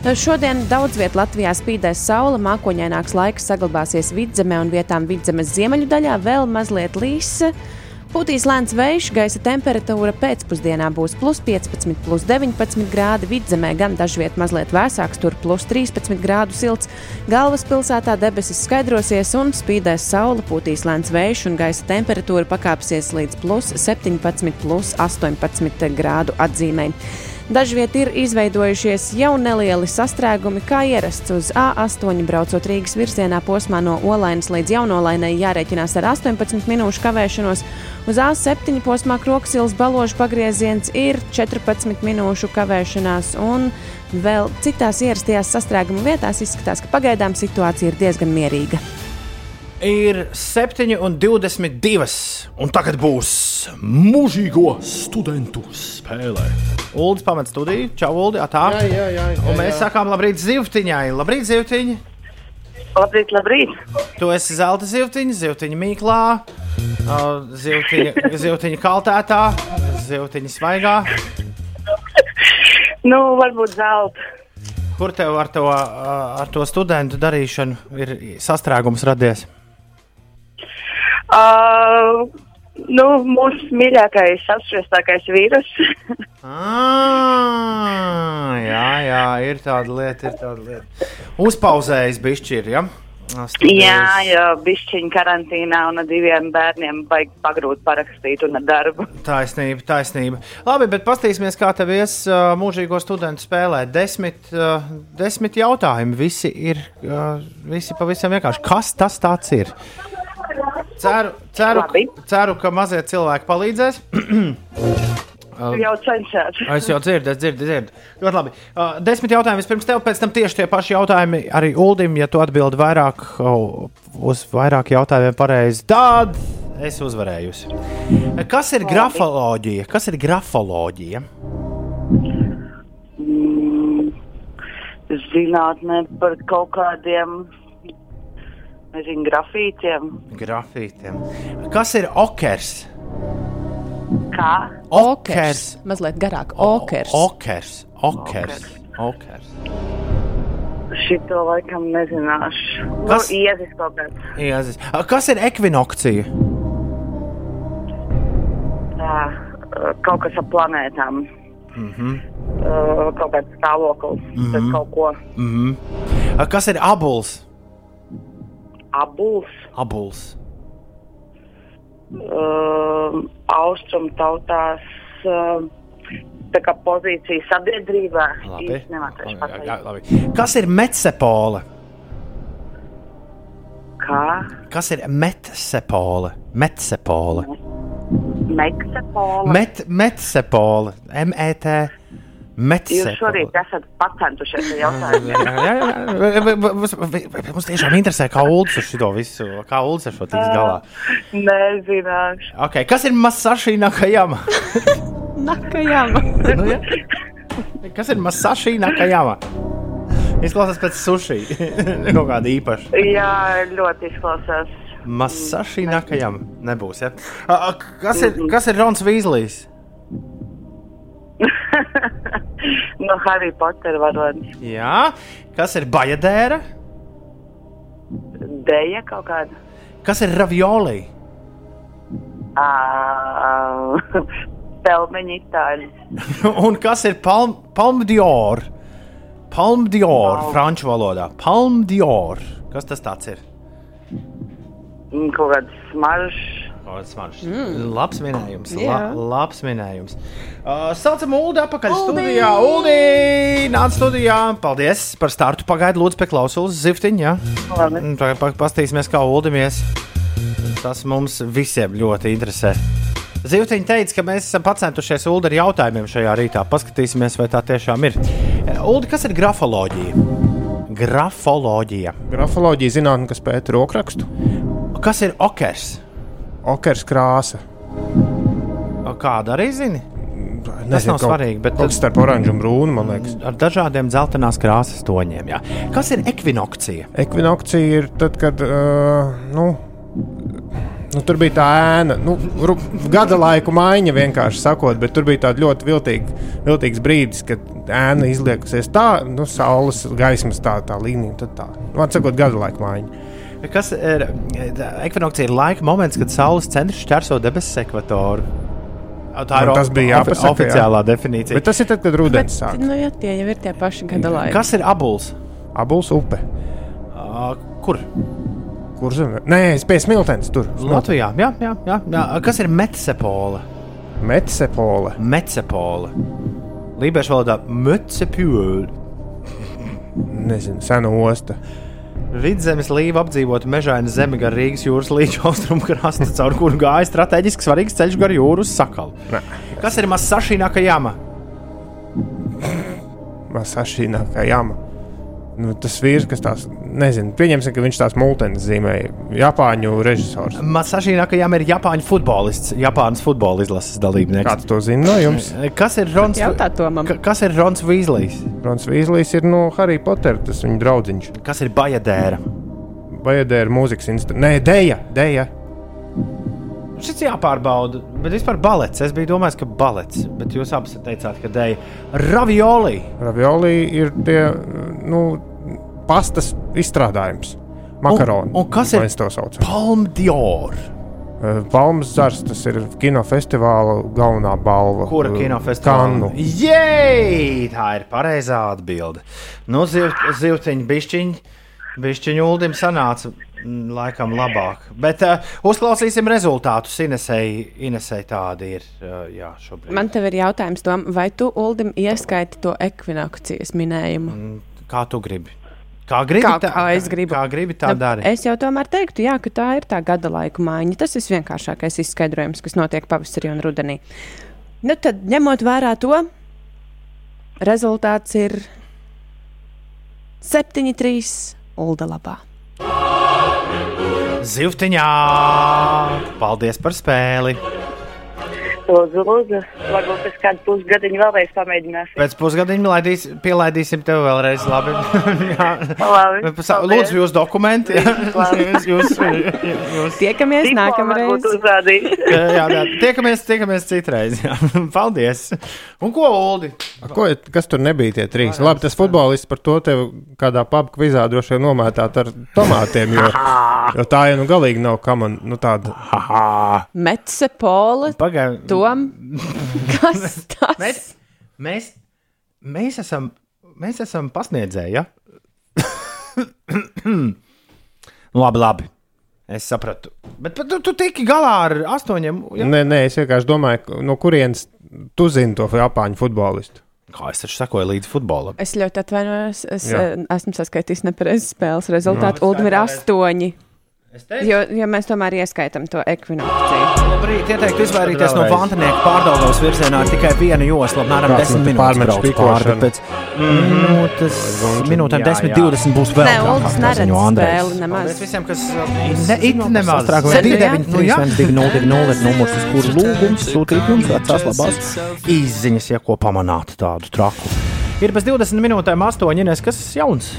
Šodien daudz vietā Latvijā spīdēs saule, mākoņaināks laiks saglabāsies vidzemē un vietām vidzemes ziemeļu daļā vēl mazliet līsa. Pūtīs lēns vējš, gaisa temperatūra pēcpusdienā būs plus 15, plus 19 grādi, vidzemē gan dažviet mazliet vēsāks, tur plus 13 grādu silts. Galvaspilsētā debesis skaidrosies un spīdēs saule, pūtīs lēns vējš un gaisa temperatūra pakāpsies līdz plus 17, plus 18 grādu atzīmē. Dažviet ir izveidojušies jau nelieli sastrēgumi, kā ierasts uz A8 braucot Rīgas virzienā posmā no Olainas līdz Jaunolainai jārēķinās ar 18 minūšu kavēšanos. Uz A7 posmā Kroksils baložu pagrieziens ir 14 minūšu kavēšanās, un vēl citās ierastajās sastrēguma vietās izskatās, ka pagaidām situācija ir diezgan mierīga. Ir 7,22. Un tagad būs mūžīgo studentu spēlē. Uldis pamet studiju, čau, Uldi, tā. Jā, jā, jā, jā, Un mēs jā. sakām labrīt zivtiņai. Labrīt, zivtiņai. Labrīt, labrīt. Tu esi zelta zivtiņa, zivtiņa mīklā, zivtiņa, zivtiņa kaltētā, zivtiņa svaigā. Nu, varbūt zelta. Kur tev ar to, ar to studentu darīšanu ir sastrēgums radies? Uh, nu, mūsu mīļākais, atšķirīgākais vīrus. Ah, jā, jā, ir tāda lieta, ir tāda lieta. Uzpauzējis bišķi ir, ja? jā, jo bišķiņa karantīnā un ar diviem bērniem vajag pagrūt parakstīt un ar darbu. Taisnība, taisnība. Labi, bet paskatīsimies, kā tev ies uh, mūžīgo studentu spēlē. Desmit, uh, desmit jautājumi. Visi ir uh, visi pavisam vienkārši. Kas tas tāds ir? Ceru, ceru, Labi. ceru ka mazie cilvēki palīdzēs. Jau cenšos. Es jau dzirdu, es dzirdu, dzirdu. Ļoti labi. Uh, desmit jautājumi vispirms tev, pēc tam tieši tie paši jautājumi arī Uldim. Ja tu atbildi vairāk oh, uz vairāk jautājumiem pareizi, tad es uzvarējusi. Kas ir grafoloģija? Kas ir grafoloģija? Mm, zinātnē par kaut kādiem, nezinu, grafītiem. Grafītiem. Kas ir okers? Kā? Okers. Mazliet garāk. Okers. Okers. Okers. Okers. Šito laikam nezināšu. Kas? Nu, iezis kaut kāds. Jēzus. Kas ir ekvinokcija? Tā, uh, kaut kas ar planētām. Mm -hmm. Kaut kāds stāvoklis mm -hmm. Mhm. kaut ko. Mm -hmm. Kas ir abuls? Abuls. Abuls. uh, austrumu tautās uh, tā kā pozīcija sabiedrībā. Jā, labi. Kas ir metsepole? Kā? Kas ir metsepole? Metsepole. Meksepola. Met, metsepole. M-E-T. Jūs šorīt esat pacentušies ar jautājumiem. Mums, mums tiešām interesē, kā Ulas ar šo visu, kā Ulas ar šo tiks galā. Nezināšu. Okay. Kas ir Masashi Nakajama? Nakajama. nu, ja? Kas ir Masashi Nakajama? Izklausās pēc sushi. Kaut kāda īpaša. Jā, ļoti izklausās. Masashi Nakajama. Nebūs, ja? Kas ir, kas ir Rons Vīslijs? no Harry Potter varonis. Jā. Kas ir Bajadēra? Deja kaut kāda. Kas ir Ravioli? Uh, Pelmeņi itāļi. Un kas ir palm, palm dior? Palm franču valodā. Palm dior. Kas tas tāds ir? Mm, Kaut kāds smaržs. Mm. Labs minējums. Jā. La, labs minējums. Uh, Saucam, Ulu, atpakaļ Uldi! studijā. Ulu, nāc studijā. Paldies par startu. Pagaidiet, lūdzu, pie klausulas ziftiņa. Mm, Tagad pa- pastīsimies, kā uldimies. Tas mums visiem ļoti interesē. Zivtiņa teica, ka mēs esam pacentušies Ulu ar jautājumiem šajā rītā. Paskatīsimies, vai tā tiešām ir. Ulu, kas ir grafoloģija? Grafoloģija. Grafoloģija zinātnē, kas pēta rokrakstu. Kas ir okers? Okers krāsa. Kāda arī zini? Tas Nezinu, nav kaut- svarīgi, bet Kaut kas starp oranžu un brūnu, man liekas. ar dažādiem dzeltenās krāsas toņiem. Jā. Kas ir ekvinokcija? Ekvinokcija ir tad, kad uh, nu, nu, tur bija tā ēna, nu, gada laiku maiņa vienkārši sakot, bet tur bija tāds ļoti viltīgi, viltīgs brīdis, kad ēna izliekusies tā, nu, saules gaismas tā, tā līnija. Tad tā, nu, atsakot, gada laika maiņa. Kas ir ekvinokcija? Ir laika moments, kad Saules centrs šķērso debesis ekvatoru. Tā ir Man tas bija ofi- jāpasaka, jā. oficiālā definīcija. Bet tas ir tad, kad Bet, rudens sāk. nu, jā, tie jau ir tie paši gada laiki. Kas ir abuls? Abuls upe. Uh, kur? Kur zem? Nē, es pie smiltens tur. Latvijā. Jā, jā, jā, jā. Kas ir metsepola? Metsepola. Metsepola. Lībiešu valodā metsepola. Nezinu, sena osta. Vidzemes līva apdzīvota mežaina zeme gar Rīgas jūras līča austrumu krastu, caur kuru gāja strateģiski svarīgs ceļš gar jūru uz sakalu. Nē. Kas ir Masašīna Kajama? Masašīnā kā jāma. Nu, tas vīrs, kas tās, nezinu, pieņemsim, ka viņš tās multenes zīmēja. Japāņu režisors. Masašīna Kajama ir Japāņu futbolists, Japānas futbola izlases dalībnieks. Kāds to zina no jums? Kas ir Rons? Jautā to man. Ka- Kas ir Rons Vīslijs? Rons Vīslijs ir no Harry Potter, tas viņa draudziņš. Kas ir Bajadēra? Bajadēra mūzikas instruments. Nē, Deja, Deja. Šis jāpārbauda, bet vispār balets. Es biju domājis, ka balets, bet jūs abas teicāt, ka dēļ ravioli. Ravioli ir tie, nu, pastas izstrādājums. Makaroni. Un- un kas ir- Mēs to saucam. Palm Dior. Eh, Palmas zars, tas ir kinofestivāla galvenā balva. Kura Eh, kinofestivāla? Kannu. Jē, tā ir pareizā atbilde. Nu, ziv, zivtiņi, bišķiņi, bišķiņi uldim sanāca mm, laikam labāk. Bet uh, uzklausīsim rezultātus. Inesēji, Inesēji tādi ir uh, jā, šobrīd. Man te ir jautājums, Tom, vai tu Uldim ieskaiti to ekvinokcijas minējumu? Mm, Kā tu gribi? Kā gribi, Kā- tā, kā es gribu. Kā gribi tā Nu, dari. Es jau tomēr teiktu, jā, ka tā ir tā gada laika maiņa. Tas ir vienkāršākais izskaidrojums, kas notiek pavasarī un rudenī. Nu, tad, ņemot vērā to, rezultāts ir 7-3 Ulda labā. Zivtiņā! Paldies par spēli! Lūdzu, lūdzu. Varbūt pēc kāda pusgadiņa vēlreiz pamēģināsim. Pēc pusgadiņa laidīs, pielaidīsim tev vēlreiz. Labi. Jā. Labi. Lūdzu, jūs dokumenti. Jūs, jūs, jūs. Tiekamies Diplomu nākamreiz. Jā, jā, jā. Tiekamies, tiekamies citreiz. Jā. Paldies. Un ko, Uldi? A, Ko, kas tur nebija tie trīs? Labi, tas futbolists par to tev kādā pubā kvizā droši vien nomētāt ar tomātiem, jo, jo tā jau nu galīgi nav kā man nu, tāda. Metse Pola, Pagaidām. Tom. Kas tas? Mēs, mēs, mēs, esam, mēs esam pasniedzēji. Ja? Nu, labi, labi. Es sapratu. Bet, tu, tu tiki galā ar astoņiem. Ja? Nē, nē, es vienkārši domāju, no kurienes tu zini to japāņu futbolistu. Kā es taču sekoju līdz futbolam? Es ļoti atvainojos. Es Jā. eh, esmu saskaitījis nepareizi spēles rezultātu. Uldim ir astoņi. Es teicu, Jo, jo mēs tomēr ieskaitām to ekvinokciju. labrīt, ieteiktu izvairīties no Vēlreiz. vantnieku pārdaugās virzienā ar tikai vienu joslu, apmēram Kāds 10 nu te minūtes. pārmet brauc špikošanu? pāri, Pēc minūtes, minūtēm Jā, 10, jā. 20 būs vēl. Nē, kā neredz spēli nemaz. Paldies visiem, kas ne, it nemaz. Sastrāgumiem. Zini, jā? 9, 3, 2, 0, 0, ir numurs, uz kuru lūgums sūtīt jums vecās labās izziņas, ja ko pamanāt tādu traku. Ir bez 20 minūtēm 8, Ines, kas jauns?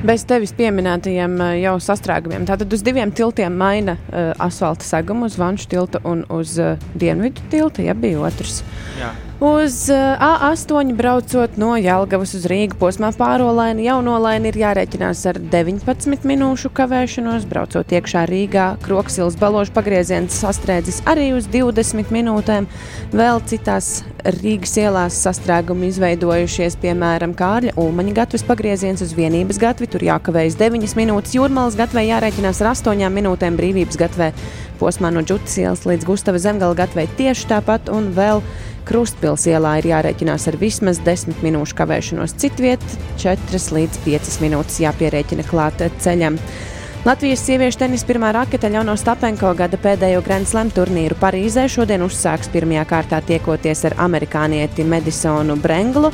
Bez tevis pieminētajiem eh, jau sastrēgumiem. Tātad uz diviem tiltiem maina uh, asfalta segumu, uz Vanšu tiltu un uz uh, Dienvidu tiltu, ja bija otrs. Jā. Uz uh, A8 braucot no Jālgavas uz Rīgas posmā pārolaini jaunolaini ir jārēķinās ar 19 minūšu kavēšanos. Braucot iekšā Rīgā, Kroksilas baložu pagrieziens sastrēdzis arī uz 20 minūtēm. Vēl citās Rīgas ielās sastrēgumi izveidojušies, piemēram, Kārļa Ulmaņa gatavs pagrieziens uz vienības gatvi. Tur jākavējas 9 minūtes, Jūrmālas gatvē jārēķinās ar 8 minūtēm brīvības gatvē. Posmā no Džutas ielas līdz Gustava zemgala gatvei tieši tāpat un vēl. Krustpils ielā ir jārēķinās ar vismaz 10 minūšu kavēšanos. Citviet 4 līdz 5 minūtes jāpierēķina klāt ceļam. Latvijas sieviešu tenisa pirmā rakete Ļauno Stapenko gada pēdējo Grand Slam turnīru Parīzē šodien uzsāks pirmajā kārtā tiekoties ar amerikānieti Medisonu Brenglu.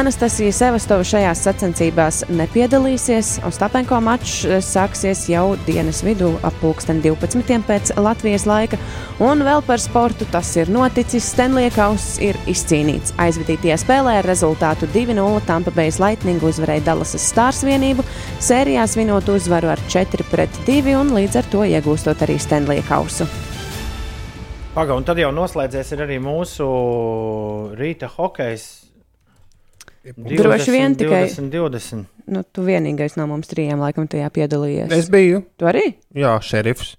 Anastasija Sevastova šajās sacensībās nepiedalīsies. Ostapenko mačs sāksies jau dienas vidū ap pulksten 12. pēc Latvijas laika. Un vēl par sportu tas ir noticis. Stenlija kauss ir izcīnīts. Aizvadītajā spēlē ar rezultātu 2-0 Tampa Bay Lightning uzvarēja Dallasas Stars vienību, sērijā svinot uzvaru ar 4 pret 2 un līdz ar to iegūstot arī Stenlija kausu. Pagaidām, un tad jau noslēdzies arī mūsu rīta hokejs. Droši vien tikai 20, 20. Nu, tu vienīgais no mums trījiem laikam tajā piedalījies. Es biju. Tu arī? Jā, šerifs.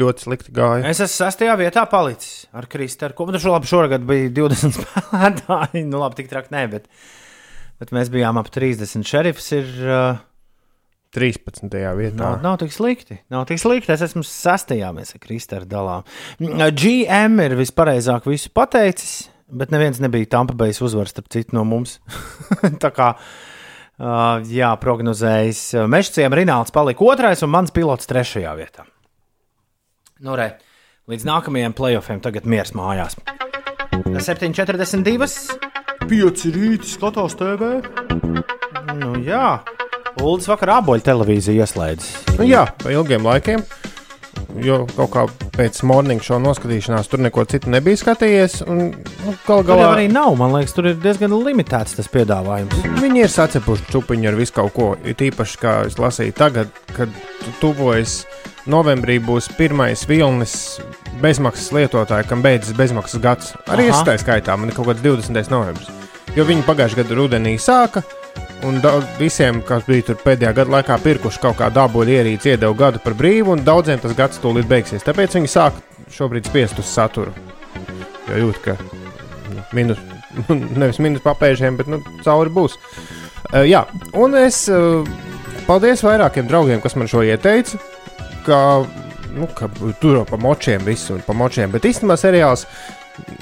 Ļoti slikti gāja. Es esmu sastajā vietā palicis ar Kristēnu. Ko nu, labi, šogad bija 20 spēlētāji. Nu, labi, tik traki nē, bet, bet mēs bijām ap 30. Šerifs ir. Uh, 13. vietā. Nav, nav tik slikti. Nav tik slikti. Es esmu sastajā, mēs ar Kristēnu dalām. GM ir vispareizāk visu pateicis, bet neviens nebija Tampa Bay uzvaras, starp citu, no mums. Tā kā, uh, jā, prognozējis. Mešciem Rināls palika otrais un mans pilots trešajā vietā. Nu, re, līdz nākamajiem playoffiem tagad miers mājās. 7,42. 5 rīta skatos TV. Nu, jā. Uldis vakarā aboļu televīziju ieslēdzis. Nu, jā, pa ilgiem laikiem. Jo kaut kā pēc morning show noskatīšanās tur neko citu nebija skatījies. Un, nu, gal Tur galā arī nav. Man liekas, tur ir diezgan limitēts tas piedāvājums. viņi ir sacepuši čupiņu ar visu kaut ko. It īpaši, kā es lasīju tagad, kad tu tuvojas novembrī, būs pirmais vilnis bezmaksas lietotāji, kam beidzas bezmaksas gads. Arī es tā skaitā, man ir kaut kāds 20. novembris. Jo viņi pagājušajā gadā rudenī sāka. Un visiem, kas bija tur pēdējā gada laikā, pirkuši kaut kādu dabūļu ierīci, iedeva gadu par brīvu, un daudziem tas gads tūlīt beigsies. Tāpēc viņi sāk šobrīd spiest uz saturu. Jo jūt, ka nu, minus, nevis minus papēžiem, bet nu, cauri būs. Uh, jā, un es uh, paldies vairākiem draugiem, kas man šo ieteica. Ka, nu, ka tur jau pa močiem viss un pa močiem, bet īstenībā seriāls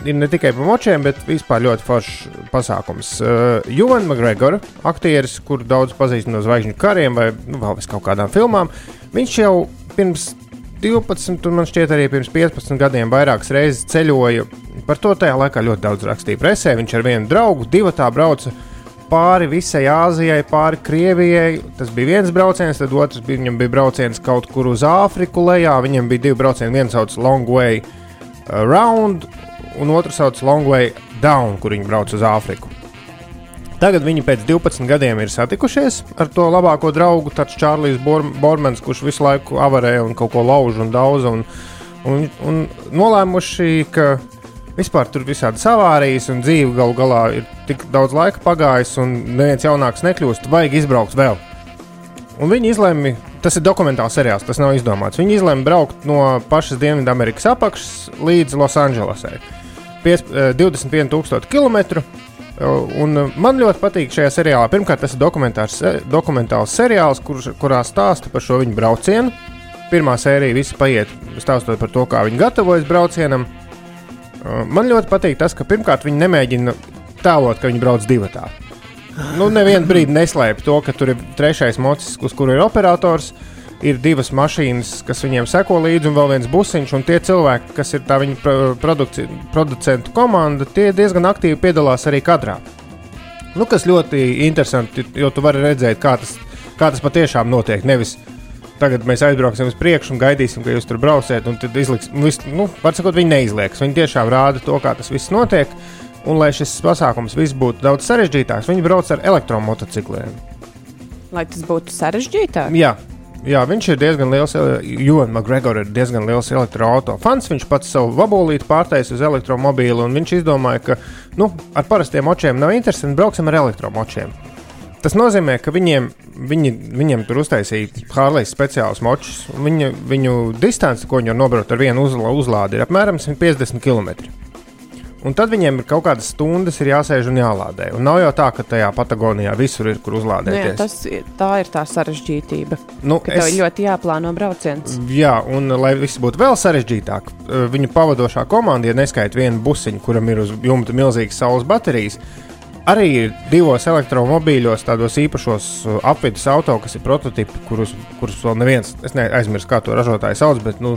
ir ne tikai par močiem, bet vispār ļoti foršs pasākums. Uh, Juvan Makgregor, aktieris, kur daudz pazīst no zvaigžņu kariem vai nu, vēl kaut kādām filmām, viņš jau pirms 12, un man šķiet arī pirms 15 gadiem vairākas reizes ceļoja. Par to tajā laikā ļoti daudz rakstīja presē. Viņš ar vienu draugu divu tā brauca pāri visai Āzijai, pāri Krievijai. Tas bija viens brauciens, tad otrs bija, viņam bija brauciens kaut kur uz Āfriku lejā. Viņam bija divi braucieni, viens sauc Long Way Around, un otrs sauc Long Way Down, kur viņi brauc uz Āfriku. Tagad viņi pēc 12 gadiem ir satikušies ar to labāko draugu, tāds Čārlis Bor Bormans, kurš visu laiku avarē un kaut ko lauž un daudz. Un, un, un nolēmuši, ka vispār tur visādi savārijas un dzīve galu galā ir tik daudz laika pagājis un neviens jaunāks nekļūst, vajag izbraukt vēl. Un viņi izlēma, tas ir dokumentāls seriāls, tas nav izdomāts. Viņi izlēma braukt no pašas Dienvidamerikas apakšas līdz Losandželosai. 21,000 km. Un uh, man ļoti patīk šajā seriālā. Pirmkārt, tas ir dokumentāls seriāls, kur, kurā stāsta par šo viņu braucienu. Pirmā sērija visi paiet stāstot par to, kā viņi gatavojas braucienam. Uh, Man ļoti patīk tas, ka pirmkārt viņi nemēģina tēlot, ka viņi brauc divatā. Nu, nevienu brīdi neslēpj to, ka tur ir trešais mocis, uz kuru ir operators. Ir divas mašīnas, kas viņiem seko līdzi, un vēl viens busiņš. Tie cilvēki, kas ir tā viņa pro- produkci- producentu komanda, tie diezgan aktīvi piedalās arī kadrā. Nu, kas ļoti interesanti, jo tu vari redzēt, kā tas, kā tas patiešām notiek. Nevis tagad mēs aizbrauksim uz priekšu un gaidīsim, ka jūs tur brauksiet, un tad izliks, nu, vis- nu, var sakot, viņi neizlieks. Viņi tiešām rāda to, kā tas viss notiek. Un, lai šis pasākums viss būtu daudz sarežģītāks, viņi brauc ar elektromotocikliem. Lai tas būtu sarežģītāk. Jā, Jā, viņš ir diezgan liels, Jonas Makgregors ir diezgan liels elektroautorāta fans. Viņš pats savu vabolīti pārtaisa uz elektromobīlu, un viņš izdomāja, ka nu, ar parastiem močiem nav interesanti, brauksim ar elektromočiem. Tas nozīmē, ka viņiem, viņi, viņiem tur uztaisīja Hārlejas speciālus močus. Viņa, viņu distance, ko viņi var nobraukt ar vienu uzlādi, ir apmēram 150 km. Un tad viņiem ir kaut kādas stundas, ir jāsēž un jālādē. Un nav jau tā, ka tajā Patagonijā visur ir, kur Nu, jā, uzlādēties. tas, tā ir tā sarežģītība. Nu, Ka tev ļoti jāplāno brauciens. Jā, un lai viss būtu vēl sarežģītāk, eh, viņu pavadošā komanda, ja neskaita vienu busiņu, kuram ir uz jumta milzīgas saules baterijas, arī ir divos elektromobīļos, tādos īpašos eh, apvidus auto, kas ir prototipi, kurus, kurus vēl neviens, es neaizmirsu, kā to ražotāju sauc, bet nu,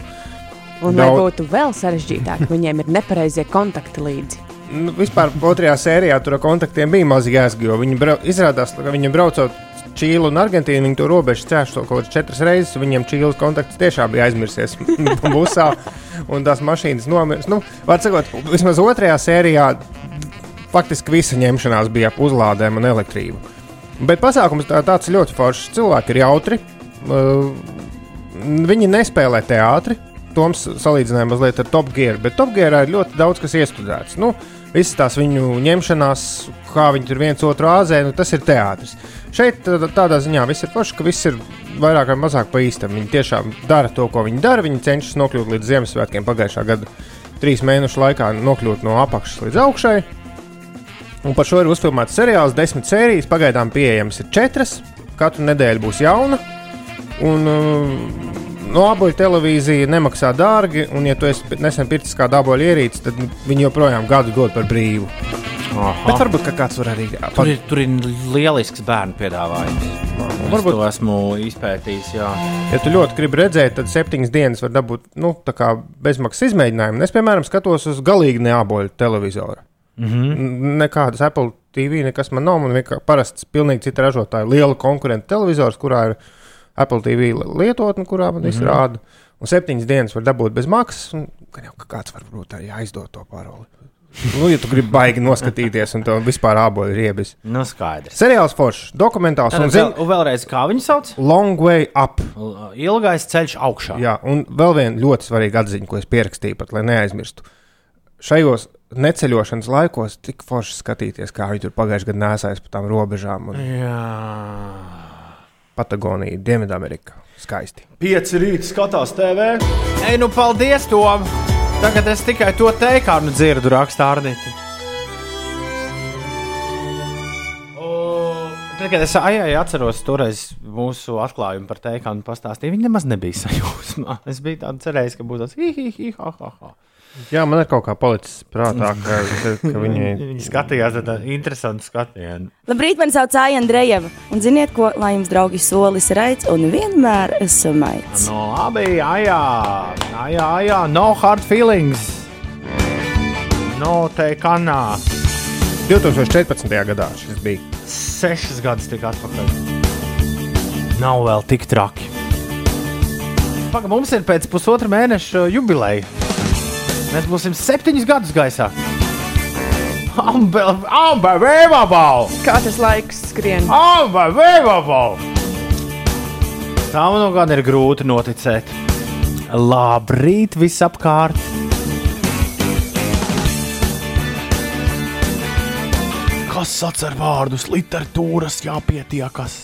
Un, lai daudz- būtu vēl sarežģītāk, viņiem ir nepareizie kontakti līdzi. Nu, vispār otrajā sērijā tur kontaktiem bija maz jēga, jo viņi brau, izrādās, ka viņi braucot Čīlu un Argentīnu, viņi to robežu cēlus kaut kādas četras reizes. Viņiem Čīles kontakts tiešām bija aizmirsies busā, un tās mašīnas nomirst. Nu, var sakot, vismaz otrajā sērijā faktiski visa ņemšanās bija ap uzlādēm un elektrību. Bet pasākums tā, tāds ļoti foršs. Cilvēki ir jautri. Uh, viņi nespēlē teātri. Toms salīdzināja mazliet ar Top Gear, bet Top Gear ir ļoti daudz kas iestudēts. Nu, Visas tās viņu ņemšanās, kā viņi tur viens otru āzē, nu, tas ir teātris. Šeit tā- tādā ziņā viss ir forši, ka viss ir vairāk vai mazāk pa īstam. Viņi tiešām dara to, ko viņi dara. Viņi cenšas nokļūt līdz Ziemassvētkiem pagājušā gada trīs mēnešu laikā, nokļūt no apakšas līdz augšai. Un par šo ir uzfilmēts seriāls, desmit sērijas. Pagaidām pieejamas ir četras. Katru nedēļu būs jauna. Un, uh, no aboļu televīzija nemaksā dārgi. Un, ja tu esi nesen pircis kādu aboļu ierīci, tad viņi joprojām gadu dod par brīvu. Bet varbūt kāds var arī Tur ir, tur ir lielisks bērnu piedāvājums. Es varbūt- to esmu izpētījis. Jā. Ja tu ļoti gribi redzēt, tad septiņas dienas var dabūt nu, tā kā bezmaksas izmēģinājumu. Es, piemēram, skatos uz galīgi neaboļu televizoru. Mm -hmm. Nekādas Apple TV, nekas man nav. Man vienkārši parasts, pilnīgi cita ražotāja, liela konkurenta televizors, kurā ir Apple TV lietotne, kurā man viss mm -hmm. rāda. Un septiņas dienas var dabūt bez maksas. Un, gan jau kāds varbūt arī aizdot to paroli. Nu, ja tu gribi baigi noskatīties, un tev vispār āboli ir riebis. Nu, skaidrs. Seriāls foršs, dokumentāls un Un, zin, vēl, un vēlreiz, kā viņi sauc? Long Way Up. Ilgais ceļš augšā. Jā, un vēl viena ļoti svarīga atziņa, ko es pierakstīju, pat lai neaizmirstu. Šajos neceļošanas laikos tik forši skatīties, kā viņi tur pagājušajā gadā nesājas pa tām robežām. Un Jā. Patagonija, Dienvidamerika. Skaisti. Pieci rīta skatās TV. Ei, nu paldies, Tom! Tagad es tikai to teikānu dzirdu, rakstā Arnīti. Tad, kad es ajai atceros toreiz mūsu atklājumu par teikānu pastāstīju, viņi nemaz nebija sajūsmā. Es biju tāds cerējis, ka būs tāds hihihi, ha, ha, ha. Jā, man ir kaut kā palicis prātā, ka, ka viņi. Viņi skatījās ar tādu interesantu skatienu. Labrīt, man sauc Aija Andrejeva. Un ziniet, ko, lai jums draugi solis raids un vienmēr esmu maigs. No labi, jā, jā, jā, jā, jā, no hard feelings. No teikānā. 2014. gadā šis bija. Sešas gadus tik atpakaļ. Nav vēl tik traki. Pagaidām, mums ir pēc pusotra mēneša jubileja. Mēs būsim septiņus gadus gaisā. Unbelievable! Kā tas laiks skrien? Unbelievable! Tā man nu gan ir grūti noticēt. Labrīt, visapkārt! Kas atcer vārdus literatūras jāpietiekas?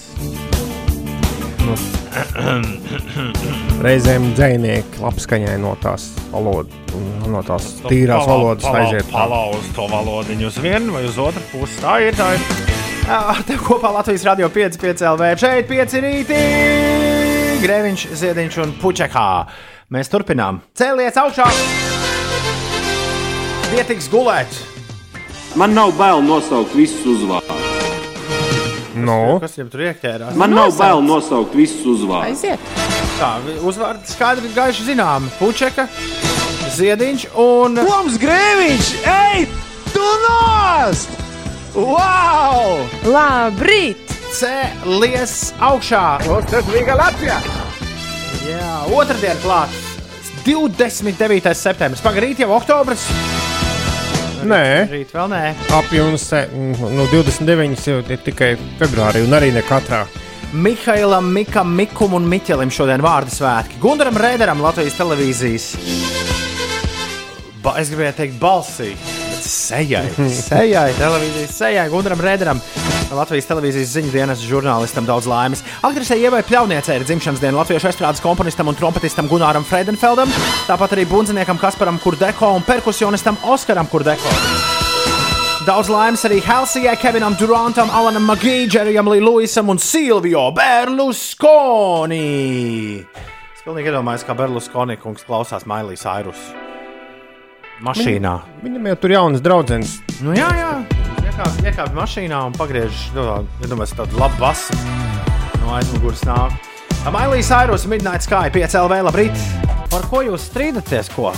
Reizēm dzinieki apskaņai no tās valodas, no tās tīrās valodas aiziet. Palauz to valodiņu uz vienu vai uz otru pusi. Tā ir tā. Ir. Ar tevi kopā Latvijas radio 5,5 LV. Šeit 5 rītī. Grēviņš, Ziediņš un Puķekā. Mēs turpinām. Cēlies augšā! Vietiks gulēt! Man nav bail nosaukt visus uzvārdus. No. Kas jau tur ieķērās? Man nav bail nosaukt visus uzvārdus. Aiziet! Tā, uzvārdi skaidri gaiši zinām. Puķeka, Ziediņš un Toms Grēviņš! Ej, tu nost! Wow! Labrīt! Cēlies augšā! Tas bija Latvijā! Jā, otrdien klāts 29. septembris. Pagaidīt jau oktobris. Nē, Rīt vēl nē. apjoms nu, 29 jau ir tikai februārī, un arī ne katrā. Mihailam, Mikam, Mikum un Miķelim šodien vārdu svētki. Gundaram Rēderam, Latvijas televīzijas. Ba, es gribēju teikt, balsī. bet Sejai, sejai, televīzijas sejai, Gundaram Rēderam, Latvijas televīzijas ziņu dienas žurnālistam daudz laimes. Aktrisei Ievai Pļauniecei ir dzimšanas diena latviešu estrādes komponistam un trompetistam Gunāram Freidenfeldam, tāpat arī bundziniekam Kasparam Kurdeko un perkusionistam Oskaram Kurdeko. Daudz laimes arī Helsijai, Kevinam Durantam, Alanam Magijam, Džerijam Līsam un Silvio Berlusconi. Es pilnīgi iedomājos, kā Berlusconi kungs klausās Mailijas Airus mašīnā. Viņam jau tur jaunas draudzenes. Nu, jā, jā. Iekāp, iekāp mašīnā un pagriež nu, iedomājies tādu labu basu no aizmugures nāk. Mailijas Airus, Midnight Sky, 5LV, labrīt! Par ko jūs strīdaties? Ko?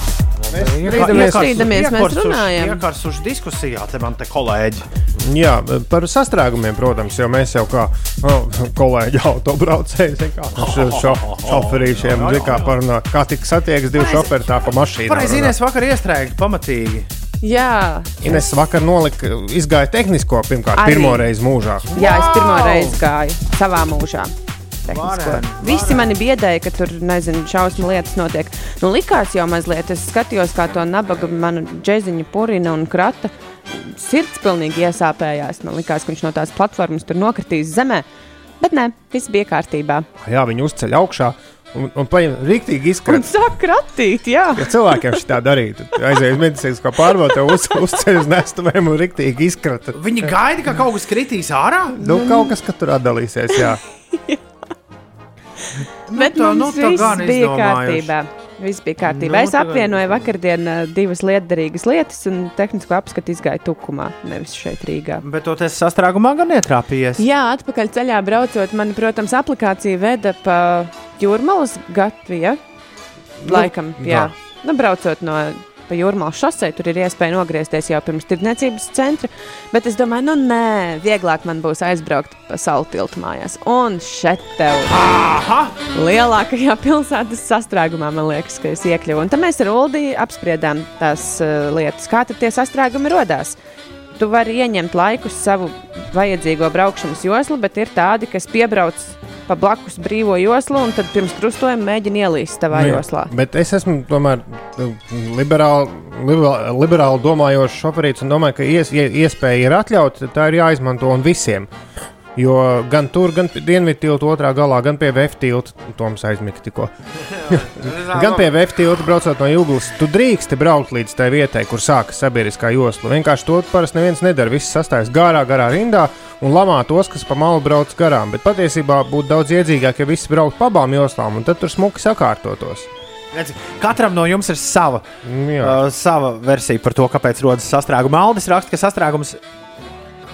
Mēs strīdamies. Strīdamies, mēs runājam. Iekars uz diskusijā, te man te kolēģi. Jā, par sastrēgumiem, protams, jo mēs jau kā oh, kolēģi autobraucēji, šoferīšiem, kā parunā, kā tik satiekas divi šoferi tā pa mašīnu. Pareizi, Ines vakar iestrēgt pamatīgi. Jā, Ines vakar nolika, izgāja tehnisko pirmkārt, Arī. pirmo reizi mūžā. jā es pirmo reizi gāju savā mūžā. tehnisko. Vareni, Visi mani biedēja, ka tur, nezinu, šausmu lietas notiek. Nu, likās jau mazliet, es skatījos, kā to nabaga manu džeziņu purina un krata. Sirds pilnīgi iesāpējās. Man liekas, ka viņš no tās platformas tur nokritīs zemē. Bet nē, viss bija kārtībā. Jā, viņi uzceļ augšā un, un paņem rīktīgi Un izkrāt. sāk kratīt, jā. Ja cilvēkiem šī tā darītu, tad aiziet uz medicīnisko pārbaudu, uz, uzceļ uz nestuvēm un rīktīgi izkrata. Viņi gaida, ka kaut kas kritīs ārā. Nu, kaut kas, ka tur atdalīsies, jā. Bet tā- nu, tā gan bija kārtībā. Viss bija kārtībā. Nu, es apvienoju vakardien ā, divas lietderīgas lietas un tehnisko apskatu izgāju tukumā, nevis šeit Rīgā. Bet to tas sastrēgumā gan ietrāpījies. Jā, atpakaļ ceļā braucot, man, protams, aplikācija veda pa jūrmālas gatvi. Ja? Laikam, Nu, jā. tā. Nu, braucot no pa jūrmālas šosei, tur ir iespēja nogriezties jau pirms tirdzniecības centra. Bet es domāju, nu nē, vieglāk man būs aizbraukt pa salu tiltu mājās. Un šeit tev Aha! lielākajā pilsētas sastrēgumā, man liekas, ka es iekļuvu. Un tad mēs ar Uldiju apspriedām tās uh, lietas, kā tad tie sastrēgumi radās. Tu vari ieņemt laikus savu vajadzīgo braukšanas joslu, bet ir tādi, kas piebrauc pa blakus brīvo joslu un tad pirms krustojuma mēģina ielīst tavā Nu joslā. Bet es esmu tomēr nu, liberāli, liberāli, liberāli domājošs šoferīts un domāju, ka ies, ie- iespēja ir atļauta, tā ir jāizmanto un visiem. Jo gan tur, gan pie dienvidu tilta otrā galā, gan pie VF tilta, Toms aizmigta tikko. gan pie VF tilta braucot no Jūglas, tu drīksti braukt līdz tai vietai, kur sākas sabiedriskā josla. Vienkārši to parasti neviens nedara. Viss sastājas garā, garā rindā un lamā tos, kas pa malu brauc garām. Bet patiesībā būtu daudz iedzīgāk, ja visi brauktu pa abām joslām un tad tur smuki sakārtotos. Katram no jums ir sava, Jā. uh, sava versija par to, kāpēc rodas sastrēgums. Aldis raksta, ka sastrēgums.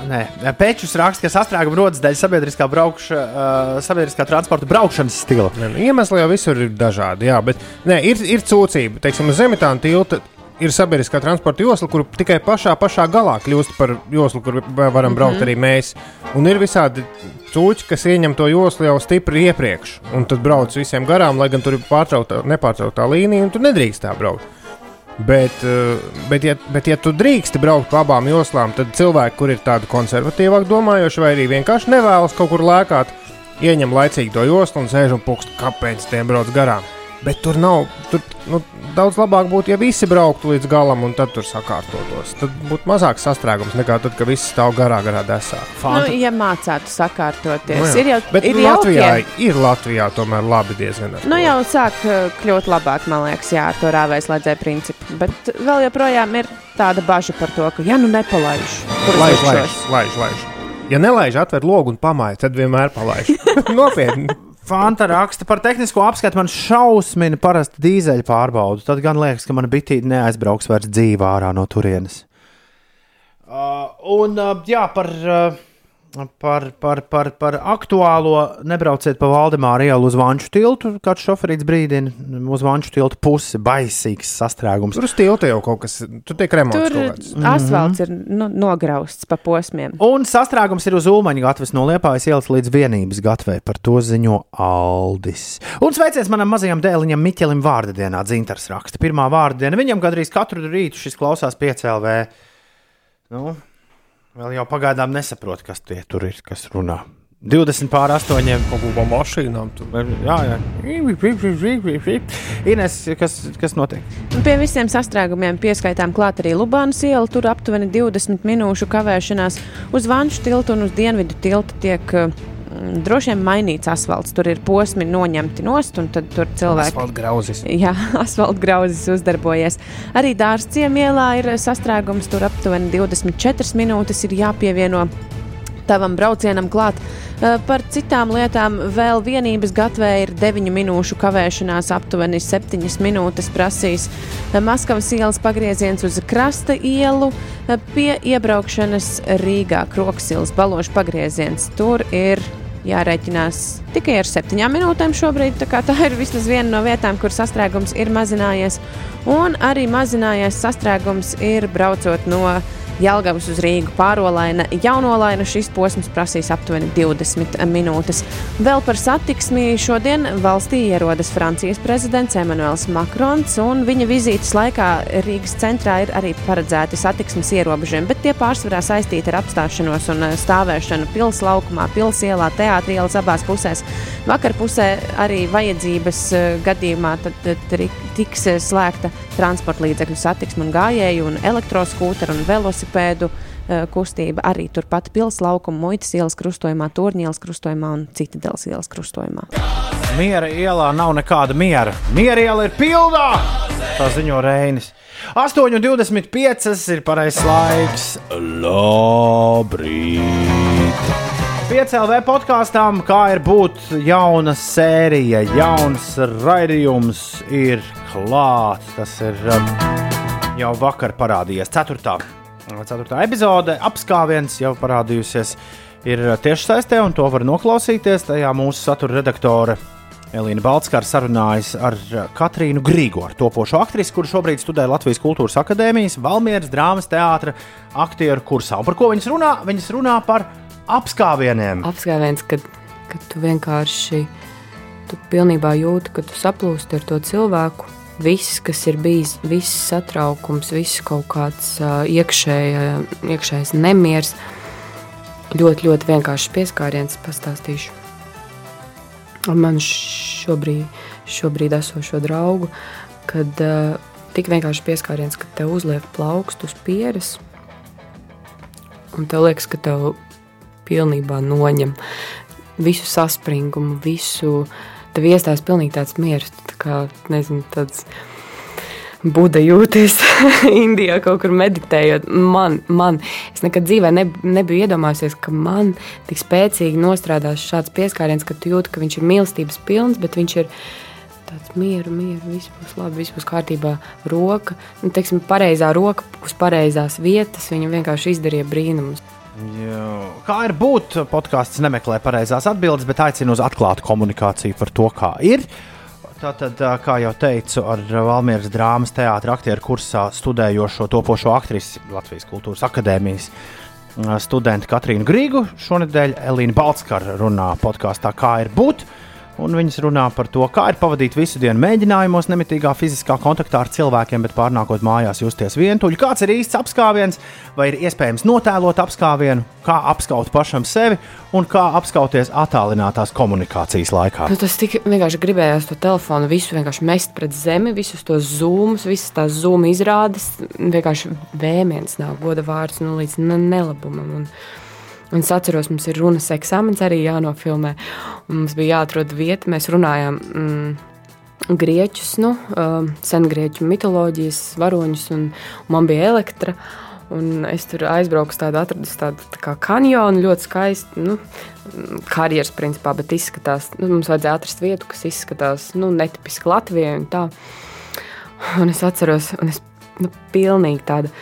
Nē, Pēčus raksta, ka sastrēgums rodas dēļ sabiedriskā, braukša, uh, sabiedriskā transporta braukšanas stila. Ne, nu, Iemesli jau visur ir dažādi, jā, bet ne, ir, ir cūcība. Teiksim, uz Zemitāna tilta ir sabiedriskā transporta josla, kur tikai pašā, pašā galā kļūst par joslu, kur va- varam braukt Mhm. arī mēs. Un ir visādi cūci, kas ieņem to joslu jau stipri iepriekš, un tad brauc visiem garām, lai gan tur ir pārtraukta, nepārtrauktā līnija, un tur nedrīkst tā braukt. Bet, eh, bet, ja, bet, ja tu drīksti braukt pa abām joslām, tad cilvēki, kur ir tādi konservatīvāk domājoši, vai arī vienkārši nevēlas kaut kur lēkāt, ieņem laicīgi to joslu un sēž un pukst, kāpēc tiem brauc garām. Bet tur nav, tur nu, daudz labāk būtu, ja visi brauktu līdz galam un tad tur sakārtotos. Tad būtu mazāks sastrēgums nekā tad, kad viss stāv garā, garā desā. Nu, ja mācātu sakārtoties, Nu jā. ir jau, Bet ir Latvijā jaukie. ir Latvijā tomēr labi diezgan. Nu, jau sāk uh, kļūt labāk, man liekas, jā, ar to rāvēslēdzēju principu. Bet vēl joprojām ir tāda bažas par to, ka, ja nu nepalaiž, kur es Laiž, laiž, laiž, laiž. Ja nelaiž, atver logu un pamāja, tad vienmēr palaiž. Nopietni. Fanta raksta par tehnisko apskatu. Man šausmina parasti dīzeļu pārbaudu. Tad gan liekas, ka mana bitīte neaizbrauks vairs dzīvā ārā no turienes. Uh, un uh, jā, par, uh, par, par, par, par aktuālo nebrauciet pa Valdemāru ielu uz Vanču tiltu. Kāds šoferīts brīdina uz Vanču tiltu pusi - baisīgs sastrēgums. Tur uz tilta jau kaut kas, tur tiek remonts Tur kaut kāds. asfalts ir nu, nograusts pa posmiem. Un sastrēgums ir uz Ulmaņa gatavs no Liepājas ielas līdz vienības gatavai. Par to ziņo Aldis. Un sveiciens manam mazajam dēliņam Miķelim vārda dienā. Dzintars raksta. Pirmā vārda diena. Viņam gandrīz katru rītu šis klausās piecēlvē. Nu, vēl jau pagaidām nesaprot, kas tie tur ir, kas runā. 20 pār 8. Kaut ko mašīnām. Tu. Jā, jā. Ines, kas, kas notiek? Pie visiem sastrēgumiem pieskaitām klāt arī Lubānas iela. Tur aptuveni 20 minūšu kavēšanās uz Vanšu tiltu un uz Dienvidu tiltu tiek uh, droši vien mainīts asfalts. Tur ir posmi noņemti nost, un tad tur cilvēki. Asfalta grauzis. Jā, asfalta grauzis uzdarbojies. Arī dārzciem ielā ir sastrēgums. Tur aptuveni 24 minūtes ir jāpievieno tavam braucienam klāt. Uh, Par citām lietām vēl vienības gatvē ir 9 minūšu kavēšanās, aptuveni 7 minūtes prasīs uh, Maskavas ielas pagrieziens uz krasta ielu uh, pie iebraukšanas Rīgā, Kroksilas balošu pagrieziens. Tur ir jārēķinās tikai ar septiņām minūtēm šobrīd. Tā, tā ir vismaz viena no vietām, kur sastrēgums ir mazinājies. Un arī mazinājies sastrēgums ir braucot no Jelgavas uz Rīgu pārolaina, jaunolaina. Šis posms prasīs aptuveni 20 minūtes. Vēl par satiksmi šodien valstī ierodas Francijas prezidents Emmanuels Makrons, un viņa vizītes laikā Rīgas centrā ir arī paredzēti satiksmes ierobežojumi, bet tie pārsvarā saistīti ar apstāšanos un eh, stāvēšanu pils laukumā, pils ielā, teātrī ielas abās pusēs. Vakar pusē arī vajadzības eh, gadījumā tad, tad arī tiks eh, slēgta transporta līdzekļu satiksme un gājēju un elektroskūteru un velosipēdu eh, kustība arī turpat pilsētas laukuma, muitas ielas krustojumā, Torņa ielas krustojumā un Citadeles ielas krustojumā. Miera ielā nav nekāda miera. Miera iela ir pilnā! Tā ziņo Reinis. 8,25 ir pareizais laiks. Labrīt! Piecēlē podkāstām, kā ir būt jauna sērija, jauns raidījums ir klāts. Tas ir um, jau vakar parādījies. Ceturtā, ceturtā epizode, apskāviens jau parādījusies. Ir tiešsaistē, un to var noklausīties. Tajā mūsu satura redaktore Elīna Balskara sarunājas ar Katrīnu Grīgu, ar topošo aktrisi, kurš šobrīd studē Latvijas Kultūras Akadēmijas, Valmieras drāmas teātra aktieru kursā. Un par ko viņas runā? Viņas runā par apskāvieniem. Apskāviens, kad, kad tu vienkārši tu pilnībā jūti, ka tu saplūsti ar to cilvēku. Viss, kas ir bijis, viss satraukums, viss kaut kāds uh, iekšēja, iekšējais nemieris, ļoti, ļoti vienkāršs pieskāriens pastāstīšu. Man šobrīd, šobrīd esošo draugu, kad uh, tik vienkārši pieskāriens, ka tev uzliek plaukstu uz pieres, un tev liekas, ka tev pilnībā noņem visu saspringumu, visu. Tev iestājas pilnīgi tāds miers, tā kā, nezinu, tāds Buda jūties Indijā, kaut kur meditējot. Man, man es nekad dzīvē ne, nebiju iedomājies, ka man tik spēcīgi nostrādās šāds pieskāriens, ka tu jūti, ka viņš ir mīlestības pilns, bet viņš ir tāds mieru, mieru, viss būs labi, viss būs kārtībā. Roka, nu, teiksim, pareizā roka uz pareizās vietas, viņa vienkārši izdarīja brīnumus. Jā. Kā ir būt? Podkāsts nemeklē pareizās atbildes, bet aicina uz atklātu komunikāciju par to, kā ir. Tātad, kā jau teicu, ar Valmieras drāmas teātra aktieru kursā studējošo topošo aktrisi Latvijas Kultūras Akadēmijas studentu Katrīnu Grīgu šonadēļ Elīna Balskara runā podkāstā Kā ir būt? Un viņas runā par to, kā ir pavadīt visu dienu mēģinājumos, nemitīgā fiziskā kontaktā ar cilvēkiem, bet pārnākot mājās justies vientuļi. Kāds ir īsts apskāviens, vai ir iespējams notēlot apskāvienu, kā apskaut pašam sevi un kā apskauties attālinātās komunikācijas laikā. Nu, tas tik vienkārši gribējās to telefonu visu vienkārši mest pret zemi, visus tos zūmus, visas tās zūmu izrādes. Vienkārši vēmiens nav goda vārds nu, līdz nelabumam. Un, Un es atceros, mums ir runas eksāmenis arī jānofilmē. Mums bija jāatrod vieta, mēs runājām. Mm, Grieķus, nu, uh, sengrieķu mitoloģijas varoņus, un, un man bija elektra. Un es tur aizbraucu, tādu atradu tādu tā kā kanjonu, ļoti skaistu, nu, karjeras principā, bet izskatās, nu, mums vajadzēja atrast vietu, kas izskatās, nu, netipiski Latvijai un tā. Un es atceros, un es, nu, pilnīgi tāda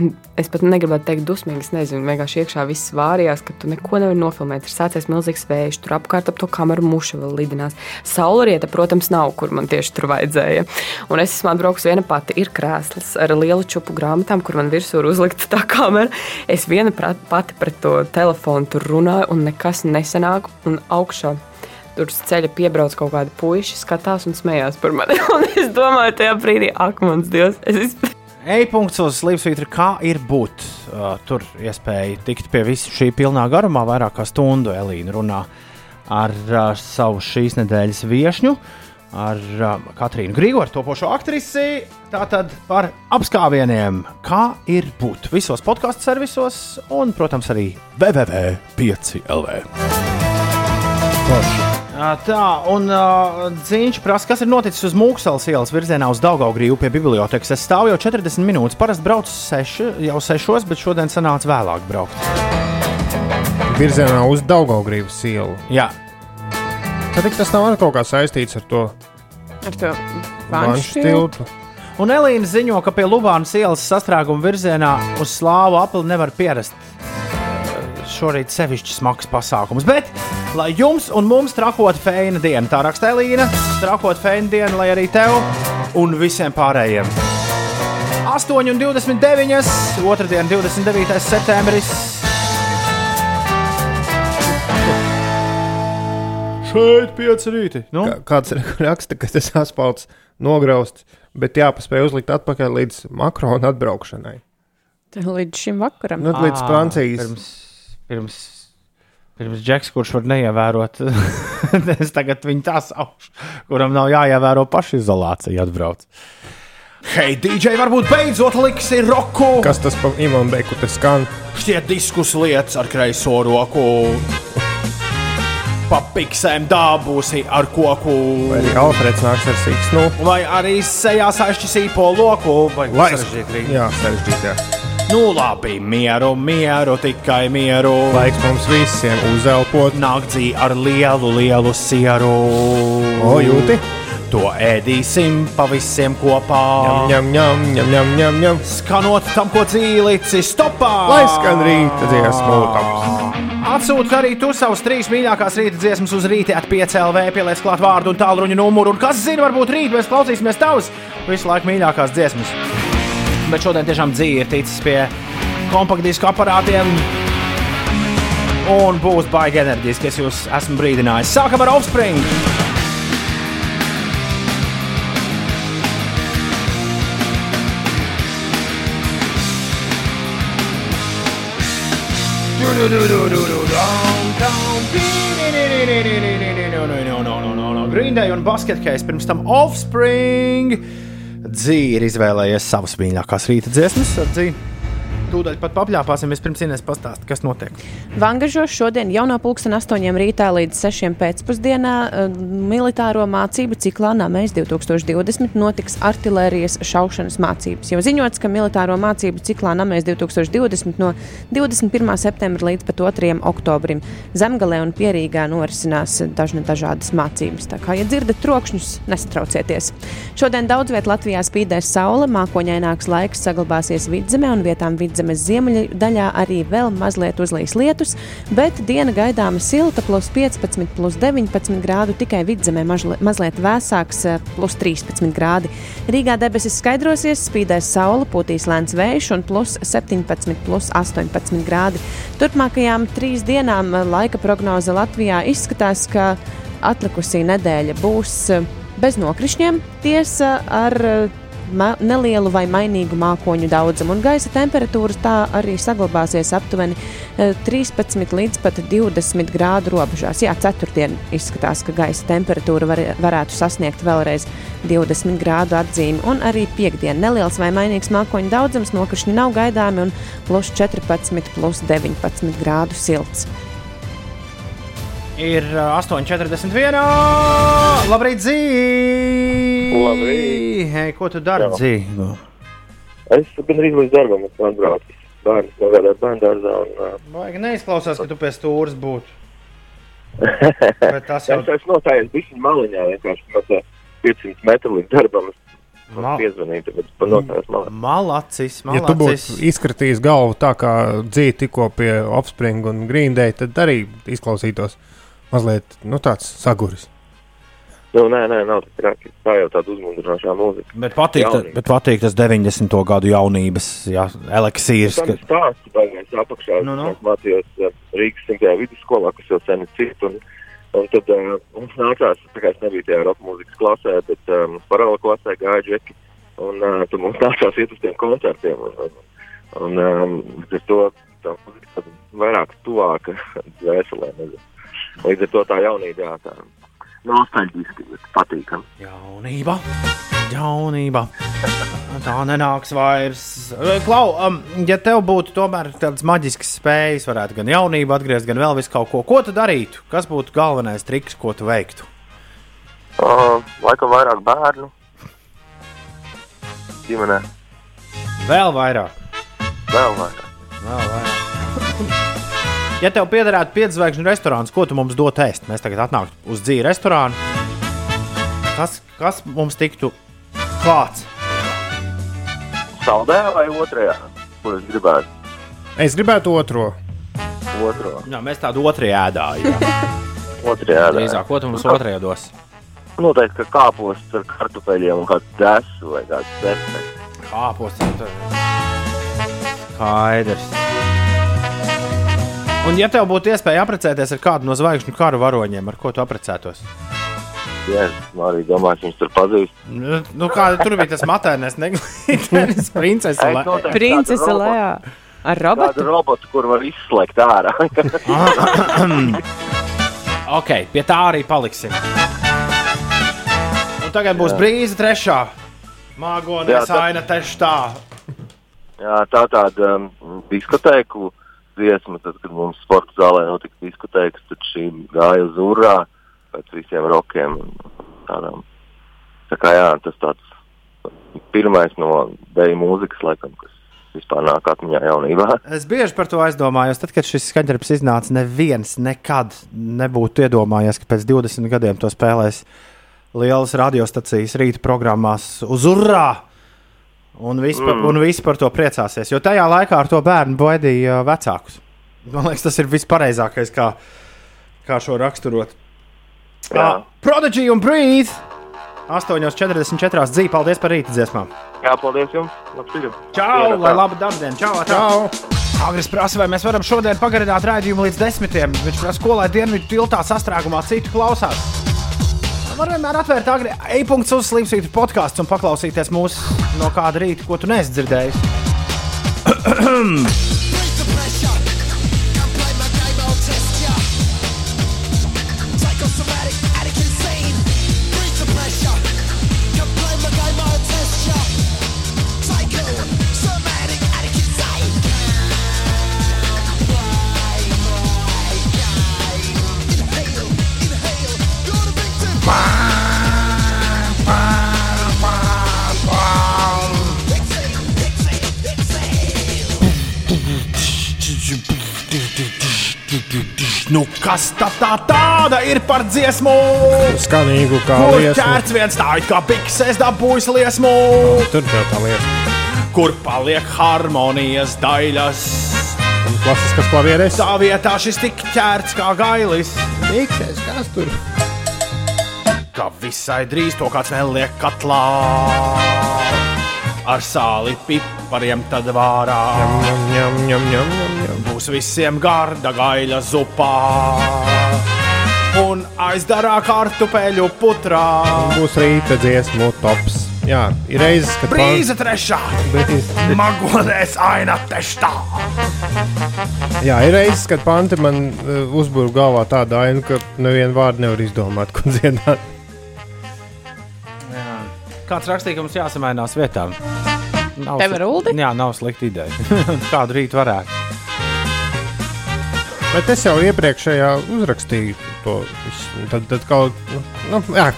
es pat negribētu teikt, dusmīgi. Es nezinu, vienkārši iekšā viss vārījās, ka tu neko nevari nofilmēt. Ir sācies milzīgs vējš, tur apkārt ap to kameru muša vēl lidinās. Saulrieta, protams, nav, kur man tieši tur vajadzēja. Un es esmu atbraucis viena pati. Ir krēsls ar lielu čupu grāmatām, kur man virsū ir uzlikta tā kamera. Es viena pati pret to telefonu tur runāju, un nekas nesanāk. Un augšā tur uz ceļa piebrauc kaut kādi puiši, skatās un smējās par mani. Un es domāju, tajā brīdī, ak, mans dievs, es E-punkts uz Slimsvītra, kā ir būt. Uh, tur iespēja tikt pie visa šī pilnā garumā, vairāk kā stundu Elīna runā ar uh, savu šīs nedēļas viesņu, ar uh, Katrīnu Grīgoru, topošo aktrisi. Tātad par apskāvieniem, kā ir būt visos podkāstu servisos un, protams, arī www.5LV. Tā, un uh, Zīņš prasa, kas ir noticis uz Mūksalas ielas virzienā uz Daugaugrīvu pie bibliotekas. Es stāvu jau 40 minūtes, parasti braucu seši, jau sešos, bet šodien sanāca vēlāk braukt. Virzienā uz Daugaugrības ielu. Jā. Tad tas nav kaut kā saistīts ar to Ar to vanšu tiltu. Un Elīna ziņo, ka pie Lubānas ielas sastrēguma virzienā uz slāvu apli nevar pierast. Šorīt sevišķi smags pasākums, bet lai jums un mums trakot feina diena, tā raksta Elīna, trakot feina diena, lai arī tev un visiem pārējiem. 8,29. otrdien, 29. septembris. Šeit pieci rīti. Nu? Kā- Kāds raksta, ka tas asfalts nograusts, bet jāpaspēj uzlikt atpakaļ līdz Makrona atbraukšanai. Līdz šim vakaram. Nu, līdz Francijas. Pirms, pirms, pirms Džeks, kurš var neievērot, es tagad viņu tā saucu, kuram nav jāievēro pašizolācija, atbrauc. Hei, DJ, varbūt beidzot liksi roku! Kas tas pa imam beku te skan? Šķiet diskus lietas ar kreiso roku. Papiksēm dābūsi ar koku. Vai arī Alfreds nāks ar siksnu? Vai arī sejā sašķi sīpo loku. Vai Lai- sarežģīt rīt? Jā, sarežģīt, jā. Nu labi, mieru, mieru, tikai mieru. Laiks mums visiem uzelpot. Naktī ar lielu, lielu sieru. O, jūti? To ēdīsim pavisam kopā. Ņem, ņem, ņem, ņem, ņem, ņem. Skanot tam, ko dzīvīci stopā. Lai skan rīta dziesmu tams. Atsūti arī tu savus trīs mīļākās rīta dziesmas uz rīta, atpiecēlv, pieliec klāt vārdu un tālruņa numuru. Un kas zina, varbūt rīt mēs klausīsimies tavas visu laiku mīļākās dziesmas. Bet šodien tiešām dzīve ir ticis pie kompaktdisku aparātiem. Un būs baigi enerģiski, es jūs esmu brīdinājis. Sākam ar Offspring! Grīndai un Basketcase pirms tam Offspring. Dzīve ir izvēlējies savas mīļākās rīta dziesmas. ar Dzīvi. Tūdaļ pat papļāpāsim, vispirms Inês pastāst, kas notiek. Vangažos šodien jau no pulksten 8 rītā līdz 6 pēcpusdienā eh, militāro mācību ciklā Namēs 2020 notiks artilērijas šaušanas mācības. Jau ziņots, ka militāro mācību ciklā Namēs 2020 no 21. septembra līdz pat 2. oktobrim Zemgalē un Pierīgā norisinās dažna dažādas mācības. Tā kā, ja dzirdat trokšņus, nesatraucieties. Šodien daudz vietā Latvijā spīdēs saule, mākoņaināks laiks saglabāsies vidzemē un vietām vidzemes ziemeļu daļā arī vēl mazliet uzlīs lietus, bet diena gaidāma silta, plus 15, plus 19 grādu, tikai vidzemē mazliet vēsāks, eh, plus 13 grādi. Rīgā debesis skaidrosies, spīdēs saule, pūtīs lēns vējš un plus 17, plus 18 grādi. Turpmākajām trīs dienām eh, laika prognoze Latvijā izskatās, ka atlikusī nedēļa būs eh, bez nokrišņiem, tiesa ar nelielu vai mainīgu mākoņu daudzumu, un gaisa temperatūra tā arī saglabāsies aptuveni eh, 13 līdz pat 20 grādu robežās. Jā, ceturtdien izskatās, ka gaisa temperatūra var, varētu sasniegt vēlreiz 20 grādu atzīmi, un arī piekdien neliels vai mainīgs mākoņu daudzums, nokrišņi nav gaidāmi, un plus 14, plus 19 grādu silts. Ir uh, 8,41. Labrīt, Dzīve! Labrīt. Hei, ko tu dari, Jā. Dzīve? Es gandrīz līdz darbam esmu atbraucis. Bērns nogādāja bērnu dārzā. Un, uh, neizklausās, ka tu pie stūres būtu. Bet tas jau es esmu nostājies bišķiņ maliņā, vienkārši no tā 500 metru līdz darbam. Es Ma- man piezvanīju, tāpēc es pat nostājos malā. malacis. Ja tu malacis. būtu izkritījis galvu tā kā dzīve tikko pie Offspring un Green Day, tad arī izklausītos mazliet nu, tāds saguris. Nu, nē, nē, nav tik traki. Tā jau tāda uzmundrinošā mūzika. Bet patīk, ta, bet patīk tas 90. gadu jaunības jā, eliksīrs. Tam Ka... ir stāsts, baigais apakšā. Nu, Nu, nu. nu. Es mācījos Rīgas 100. vidusskolā, kas jau sen ir cits. Un, un tad uh, mums nācās, tā kā es nebiju tajā roka mūzikas klasē, bet um, paralēli klasē gāja džeki. Un uh, tu mums nācās iet uz tiem koncertiem. Un, un, un um, līdz ar to tā muzika tāda vairāk tuvāka dvēselē. Līdz ar to tā jaunība, jā, tā nostalģiski, bet patīkami. Jaunība, jaunība. Tā nenāks vairs. Klau, um, ja tev būtu tomēr tādas maģiskas spējas, varētu gan jaunību atgriezt, gan vēl visu kaut ko, ko tu darītu? Kas būtu galvenais triks, ko tu veiktu? Uh, laikam vairāk bērnu. Ģimenē. Vēl vairāk. Vēl vairāk. Vēl vairāk. Ja tev piederētu piedzvaigžņu restorāns, ko tu mums dotu ēst? Mēs tagad atnāktu uz dzīvi restorānu. Kas, kas mums tiktu klāts? Saldējā vai otrajā? Ko es gribētu? Es gribētu otro. Otro. Jā, mēs tādu otrajā ēdājām. Otrajā. ēdā. Drīzāk, ko tu mums otrajā dos? Noteikti, ka kāpos ar kartupeļiem un kādu desu vai kādu desmit. Kāpos. Skaidrs. Un, ja tev būtu iespēja apprecēties ar kādu no zvaigžņu kara varoņiem, ar ko tu apprecētos? Jā, es arī domāju, viņus tur pazīst. Nu, nu, kā tur bija tas matēnis, neglītais princese. Es Le- noteikti Princese Lējā. Ar robotu? Kādu robotu, kur var izslēgt ārā. ok, pie tā arī paliksim. Un tagad būs Jā. brīze trešā. Jā, Māgonis tad- aina tieši tā. Jā, tā tāda um, diskotēku dziesma, tad, kad mums sporta zālē notika diskotēkas, tad šī gāja uz urā pēc visiem rokiem. Tādām. Tā kā jā, tas tāds pirmais no dēļa mūzikas, laikam, kas vispār nāk atmiņā jaunībā. Es bieži par to aizdomājos. Tad, kad šis skaņdarbs iznāca, neviens nekad nebūtu iedomājies, ka pēc 20 gadiem to spēlēs lielas radiostacijas rīta programmās uz urā. Un visi, par, Mm. un visi par to priecāsies. Jo tajā laikā ar to bērnu baidīja vecākus. Man liekas, tas ir vispareizākais, kā, kā šo raksturot. Jā. Prodigy un Breathe! 8,44 dzīve. Paldies par rīta dziesmām! Jā, paldies jums! Čau! Lai laba darbdiena! Čau! Čau! Agris prasa, vai mēs varam šodien pagarināt raidījumu līdz desmitiem. Viņš prasa, ko lai dienvidu tiltā sastrēgumā citu klausās. Var vienmēr atvērt agri e-punkts uz slimsvītu podkāstu un paklausīties mūsu no kāda rīta, ko tu neesi dzirdējis. Nu, kas tā, tā tāda ir par dziesmu? Skanīgu kā liesmu. ķērts viens tā, it kā pikses dabūjis liesmu? Tur jau tā lieta. Kur paliek harmonijas daļas? Klasiskas klavieres. Tā vietā šis tik ķērts kā gailis. Mikses, kas tur? Ka visai drīz to kāds neliek katlā. Ar sāli pipariem tad vārā. Ņem, ņem, ņem, ņem, ņem, Būs visiem garda gaļa zupā. Un aizdarā kartupeļu putrā. Būs rīta dziesmu tops. Jā, ir reizes, kad Brīze trešā. Brīze. Magonēs aina teštā. Jā, ir reizes, kad panti man uh, uzbūra galvā tādu ainu, ka nevienu vārdu nevar izdomāt, ko dziedāt. Jā. Kāds rakstīja, ka mums jāsamainās vietām. Nav Tev sli- Uldi? Jā, nav slikta ideja. Kādu rītu varētu? Bet es jau iepriekšējā uzrakstīju to visu. Tad, tad kaut kā, nu, jā,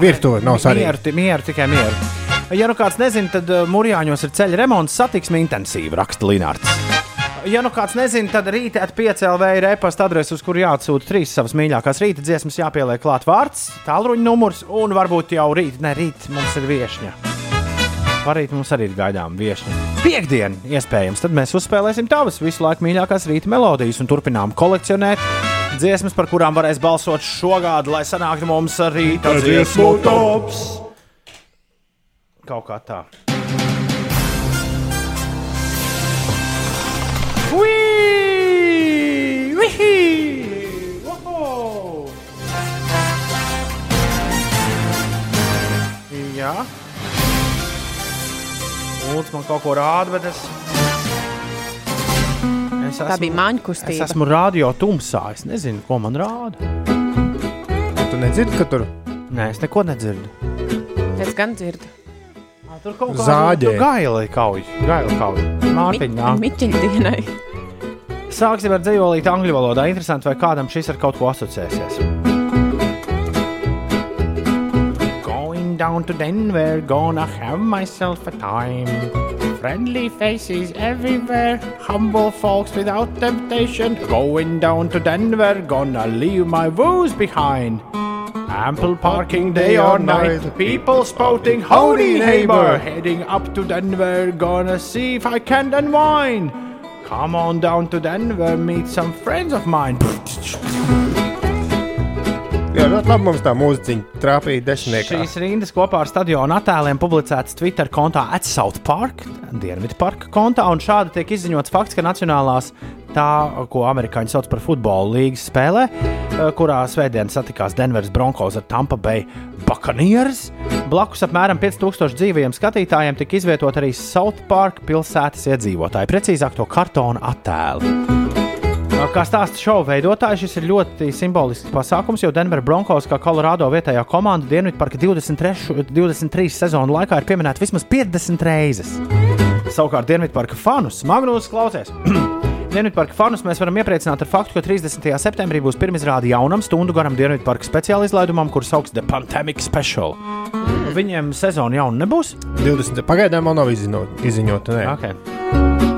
virtuve nav svarīga. Mieru, mieru, tikai mieru. Ja nu kāds nezina, tad uh, Mūrjāņos ir ceļa remonts, satiksme intensīva, raksta Linārds. Ja nu kāds nezina, tad rītā ar 5 LV ir e-pasta adrese, uz kuru jāatsūta trīs savas mīļākās rīta dziesmas, jāpieliek klāt vārds, tālruņa numurs un varbūt jau rīt, ne rīt mums ir viesņa. Parīt mums arī ir gaidām viesņa. Piektdien, iespējams, tad mēs uzspēlēsim tavas visu laiku mīļākās rīta melodijas un turpinām kolekcionēt dziesmas, par kurām varēs balsot šogad, lai sanāktu mums rīta dziesmu tops. Kaut kā tā. Uhi! Woho! Jā. Lūdzu, man kaut ko rāda, bet es. es Tā bija māņu kustība. Es esmu radio tumsā. Es nezinu, ko man rāda. Tu nedzirdi, ka tur Nē, es neko nedzirdu. Es gan dzirdu. Tur kaut Zāģē. Gaila kauj. Gaila kauj. Mārtiņā. Miķeļa dienai. Sāksim ar dzīvolīti angļu valodā. Interesanti, vai kādam šis ar kaut ko asociēsies. Down to Denver, gonna have myself a time. Friendly faces everywhere, humble folks without temptation. Going down to Denver, gonna leave my woes behind. Ample parking day or night, people spouting howdy neighbor. Heading up to Denver, gonna see if I can unwind. Come on down to Denver, meet some friends of mine. Ļoti labi mums tā mūziķa trāpīja desmitniekā. Šīs rindas kopā ar stadionu attēliem publicētas Twitter kontā South Park, Dienvidu parka kontā, un šādi tiek izziņots fakts, ka nacionālās tā, ko amerikāņi sauc par futbola līgas spēlē, eh, kurā svētdien satikās Denveras Broncos ar Tampa Bay Buccaneers. Blakus apmēram 5000 dzīvajiem skatītājiem tika izvietot arī South Park pilsētas iedzīvotāji, precīzāk to kartona attēlu. Kā stāsta šova veidotājs, šis ir ļoti simbolisks pasākums, jo Denver Broncos, kā Colorado vietējā komanda, Dienvidparka 23, 23 sezonu laikā ir pieminēta vismaz 50 reizes. Savukārt Dienvidparka fanus, Magnus, klausies! Dienvidparka fanus mēs varam iepriecināt ar faktu, ka 30. septembrī būs pirmizrāde jaunam stundu garam Dienvidparka speciāla izlaidumam, kurš sauc The Pandemic Special. Viņiem sezona jauna nebūs? 20. Pagaidām vēl nav izziņota. Okay.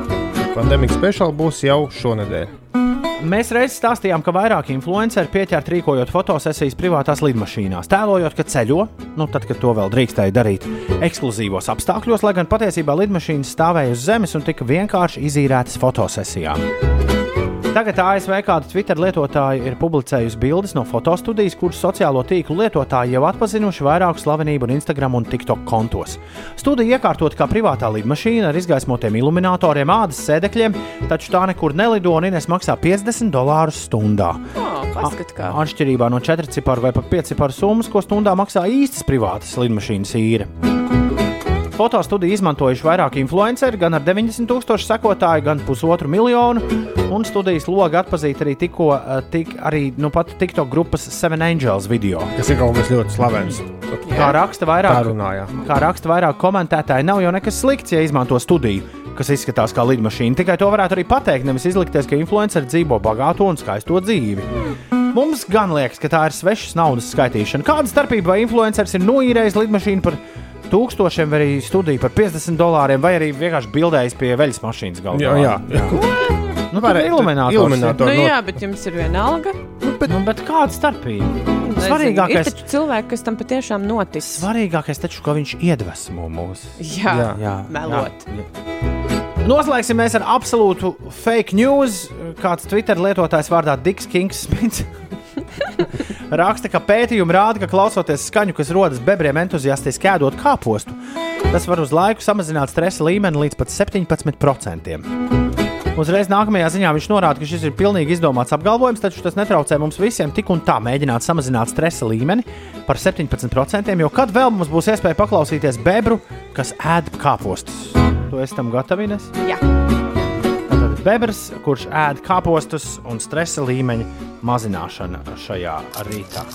Pandemija speciāla būs jau šonadēļ. Mēs reiz stāstījām, ka vairāki influenceri pieķert rīkojot fotosesijas privātās lidmašīnās, tēlojot, ka ceļo, nu tad, kad to vēl drīkstēja darīt, ekskluzīvos apstākļos, lai gan patiesībā lidmašīnas stāvēja uz zemes un tika vienkārši izīrētas fotosesijām. Tagad ASV kāda Twitter lietotāja ir publicējusi bildes no fotostudijas, kuras sociālo tīklu lietotāji jau atpazinuši vairāku slavenību un Instagram un TikTok kontos. Studija iekārtot kā privātā lidmašīna ar izgaismotiem iluminatoriem, ādas sēdekļiem, taču tā nekur nelido un Ines maksā 50 dolārus stundā. Oh. Atšķirībā no 4 ciparu vai pat 5 ciparu summas, ko stundā maksā īstas privātas lidmašīnas īre. Fotostudiju izmantojuši vairāki influenceri, gan ar 90,000 sekotāju, gan pusotru miljonu. Un studijas logi atpazīst arī tikko, eh, tik, arī nu pat TikTok grupas Seven Angels video. Kas ir kaut kas ļoti slavens. Kā raksta vairāk, runājā. kā raksta vairāk komentētāji, nav jau nekas slikts, ja izmanto studiju, kas izskatās kā lidmašīna. Tikai to varētu arī pateikt, nevis izlikties, ka influenceri dzīvo bagātu un skaisto dzīvi. Mums gan liekas, ka tā ir svešas naudas skaitīšana. Kāda starpība vai influenceris ir noīrējis lidmašīnu par tūkstošiem, vai arī studiju par 50 dolāriem, vai arī vienkārši bildējis pie veļas mašīnas galvā? Jā, jā. jā. Nu, tā ir iluminators. Iluminator Nu, no- jā, bet jums ir vienalga. Bet, nu, bet kāda starpība? Svarīgākais- Ir taču cilvēki, kas tam patiešām notic. Svarīgākais taču, ka viņš iedvesmo mūs. Jā, jā, melot. Jā. Noslēgsim mēs ar absolūtu fake news. Kāds Twitter lietotājs vārdā Diks Kings Smits raksta, ka pētījumi rāda, ka klausoties skaņu, kas rodas bebriem entuziastiski ēdot kāpostu, tas var uz laiku samazināt stresa līmeni līdz pat 17%. Uzreiz nākamajā ziņā viņš norāda, ka šis ir pilnīgi izdomāts apgalvojums, taču tas netraucē mums visiem tik un tā mēģināt samazināt stresa līmeni par 17%, jo kad vēl mums būs iespēja paklausīties bebru, kas ēd kāpostus. Tu esi tam gatavs? Jā. Tātad bebrs, kurš ēd kāpostus un stresa līmeņa mazināšana šajā rītā.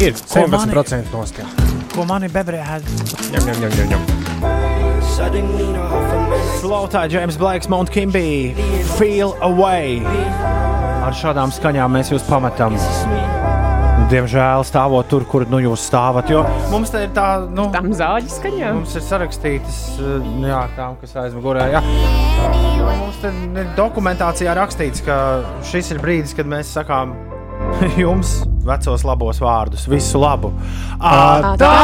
Ir Ko mani- 17% nostājā. Ko mani bebrē ēd? Ņem, ņem, ņem, ņem, ņem. Slaughter, James Blakes, Mount Kimby, Feel Away. Ar šādām skaņām mēs jūs pametam. Diemžēl stāvot tur, kur nu, jūs stāvat. Jo mums te ir tā, nu, Tam zāģi skaņā. mums ir sarakstītas, eh, jā, tām, kas aizmugurē. Jā. Mums te ir dokumentācijā rakstīts, ka šis ir brīdis, kad mēs sakām jums vecos labos vārdus. Visu labu! Atā!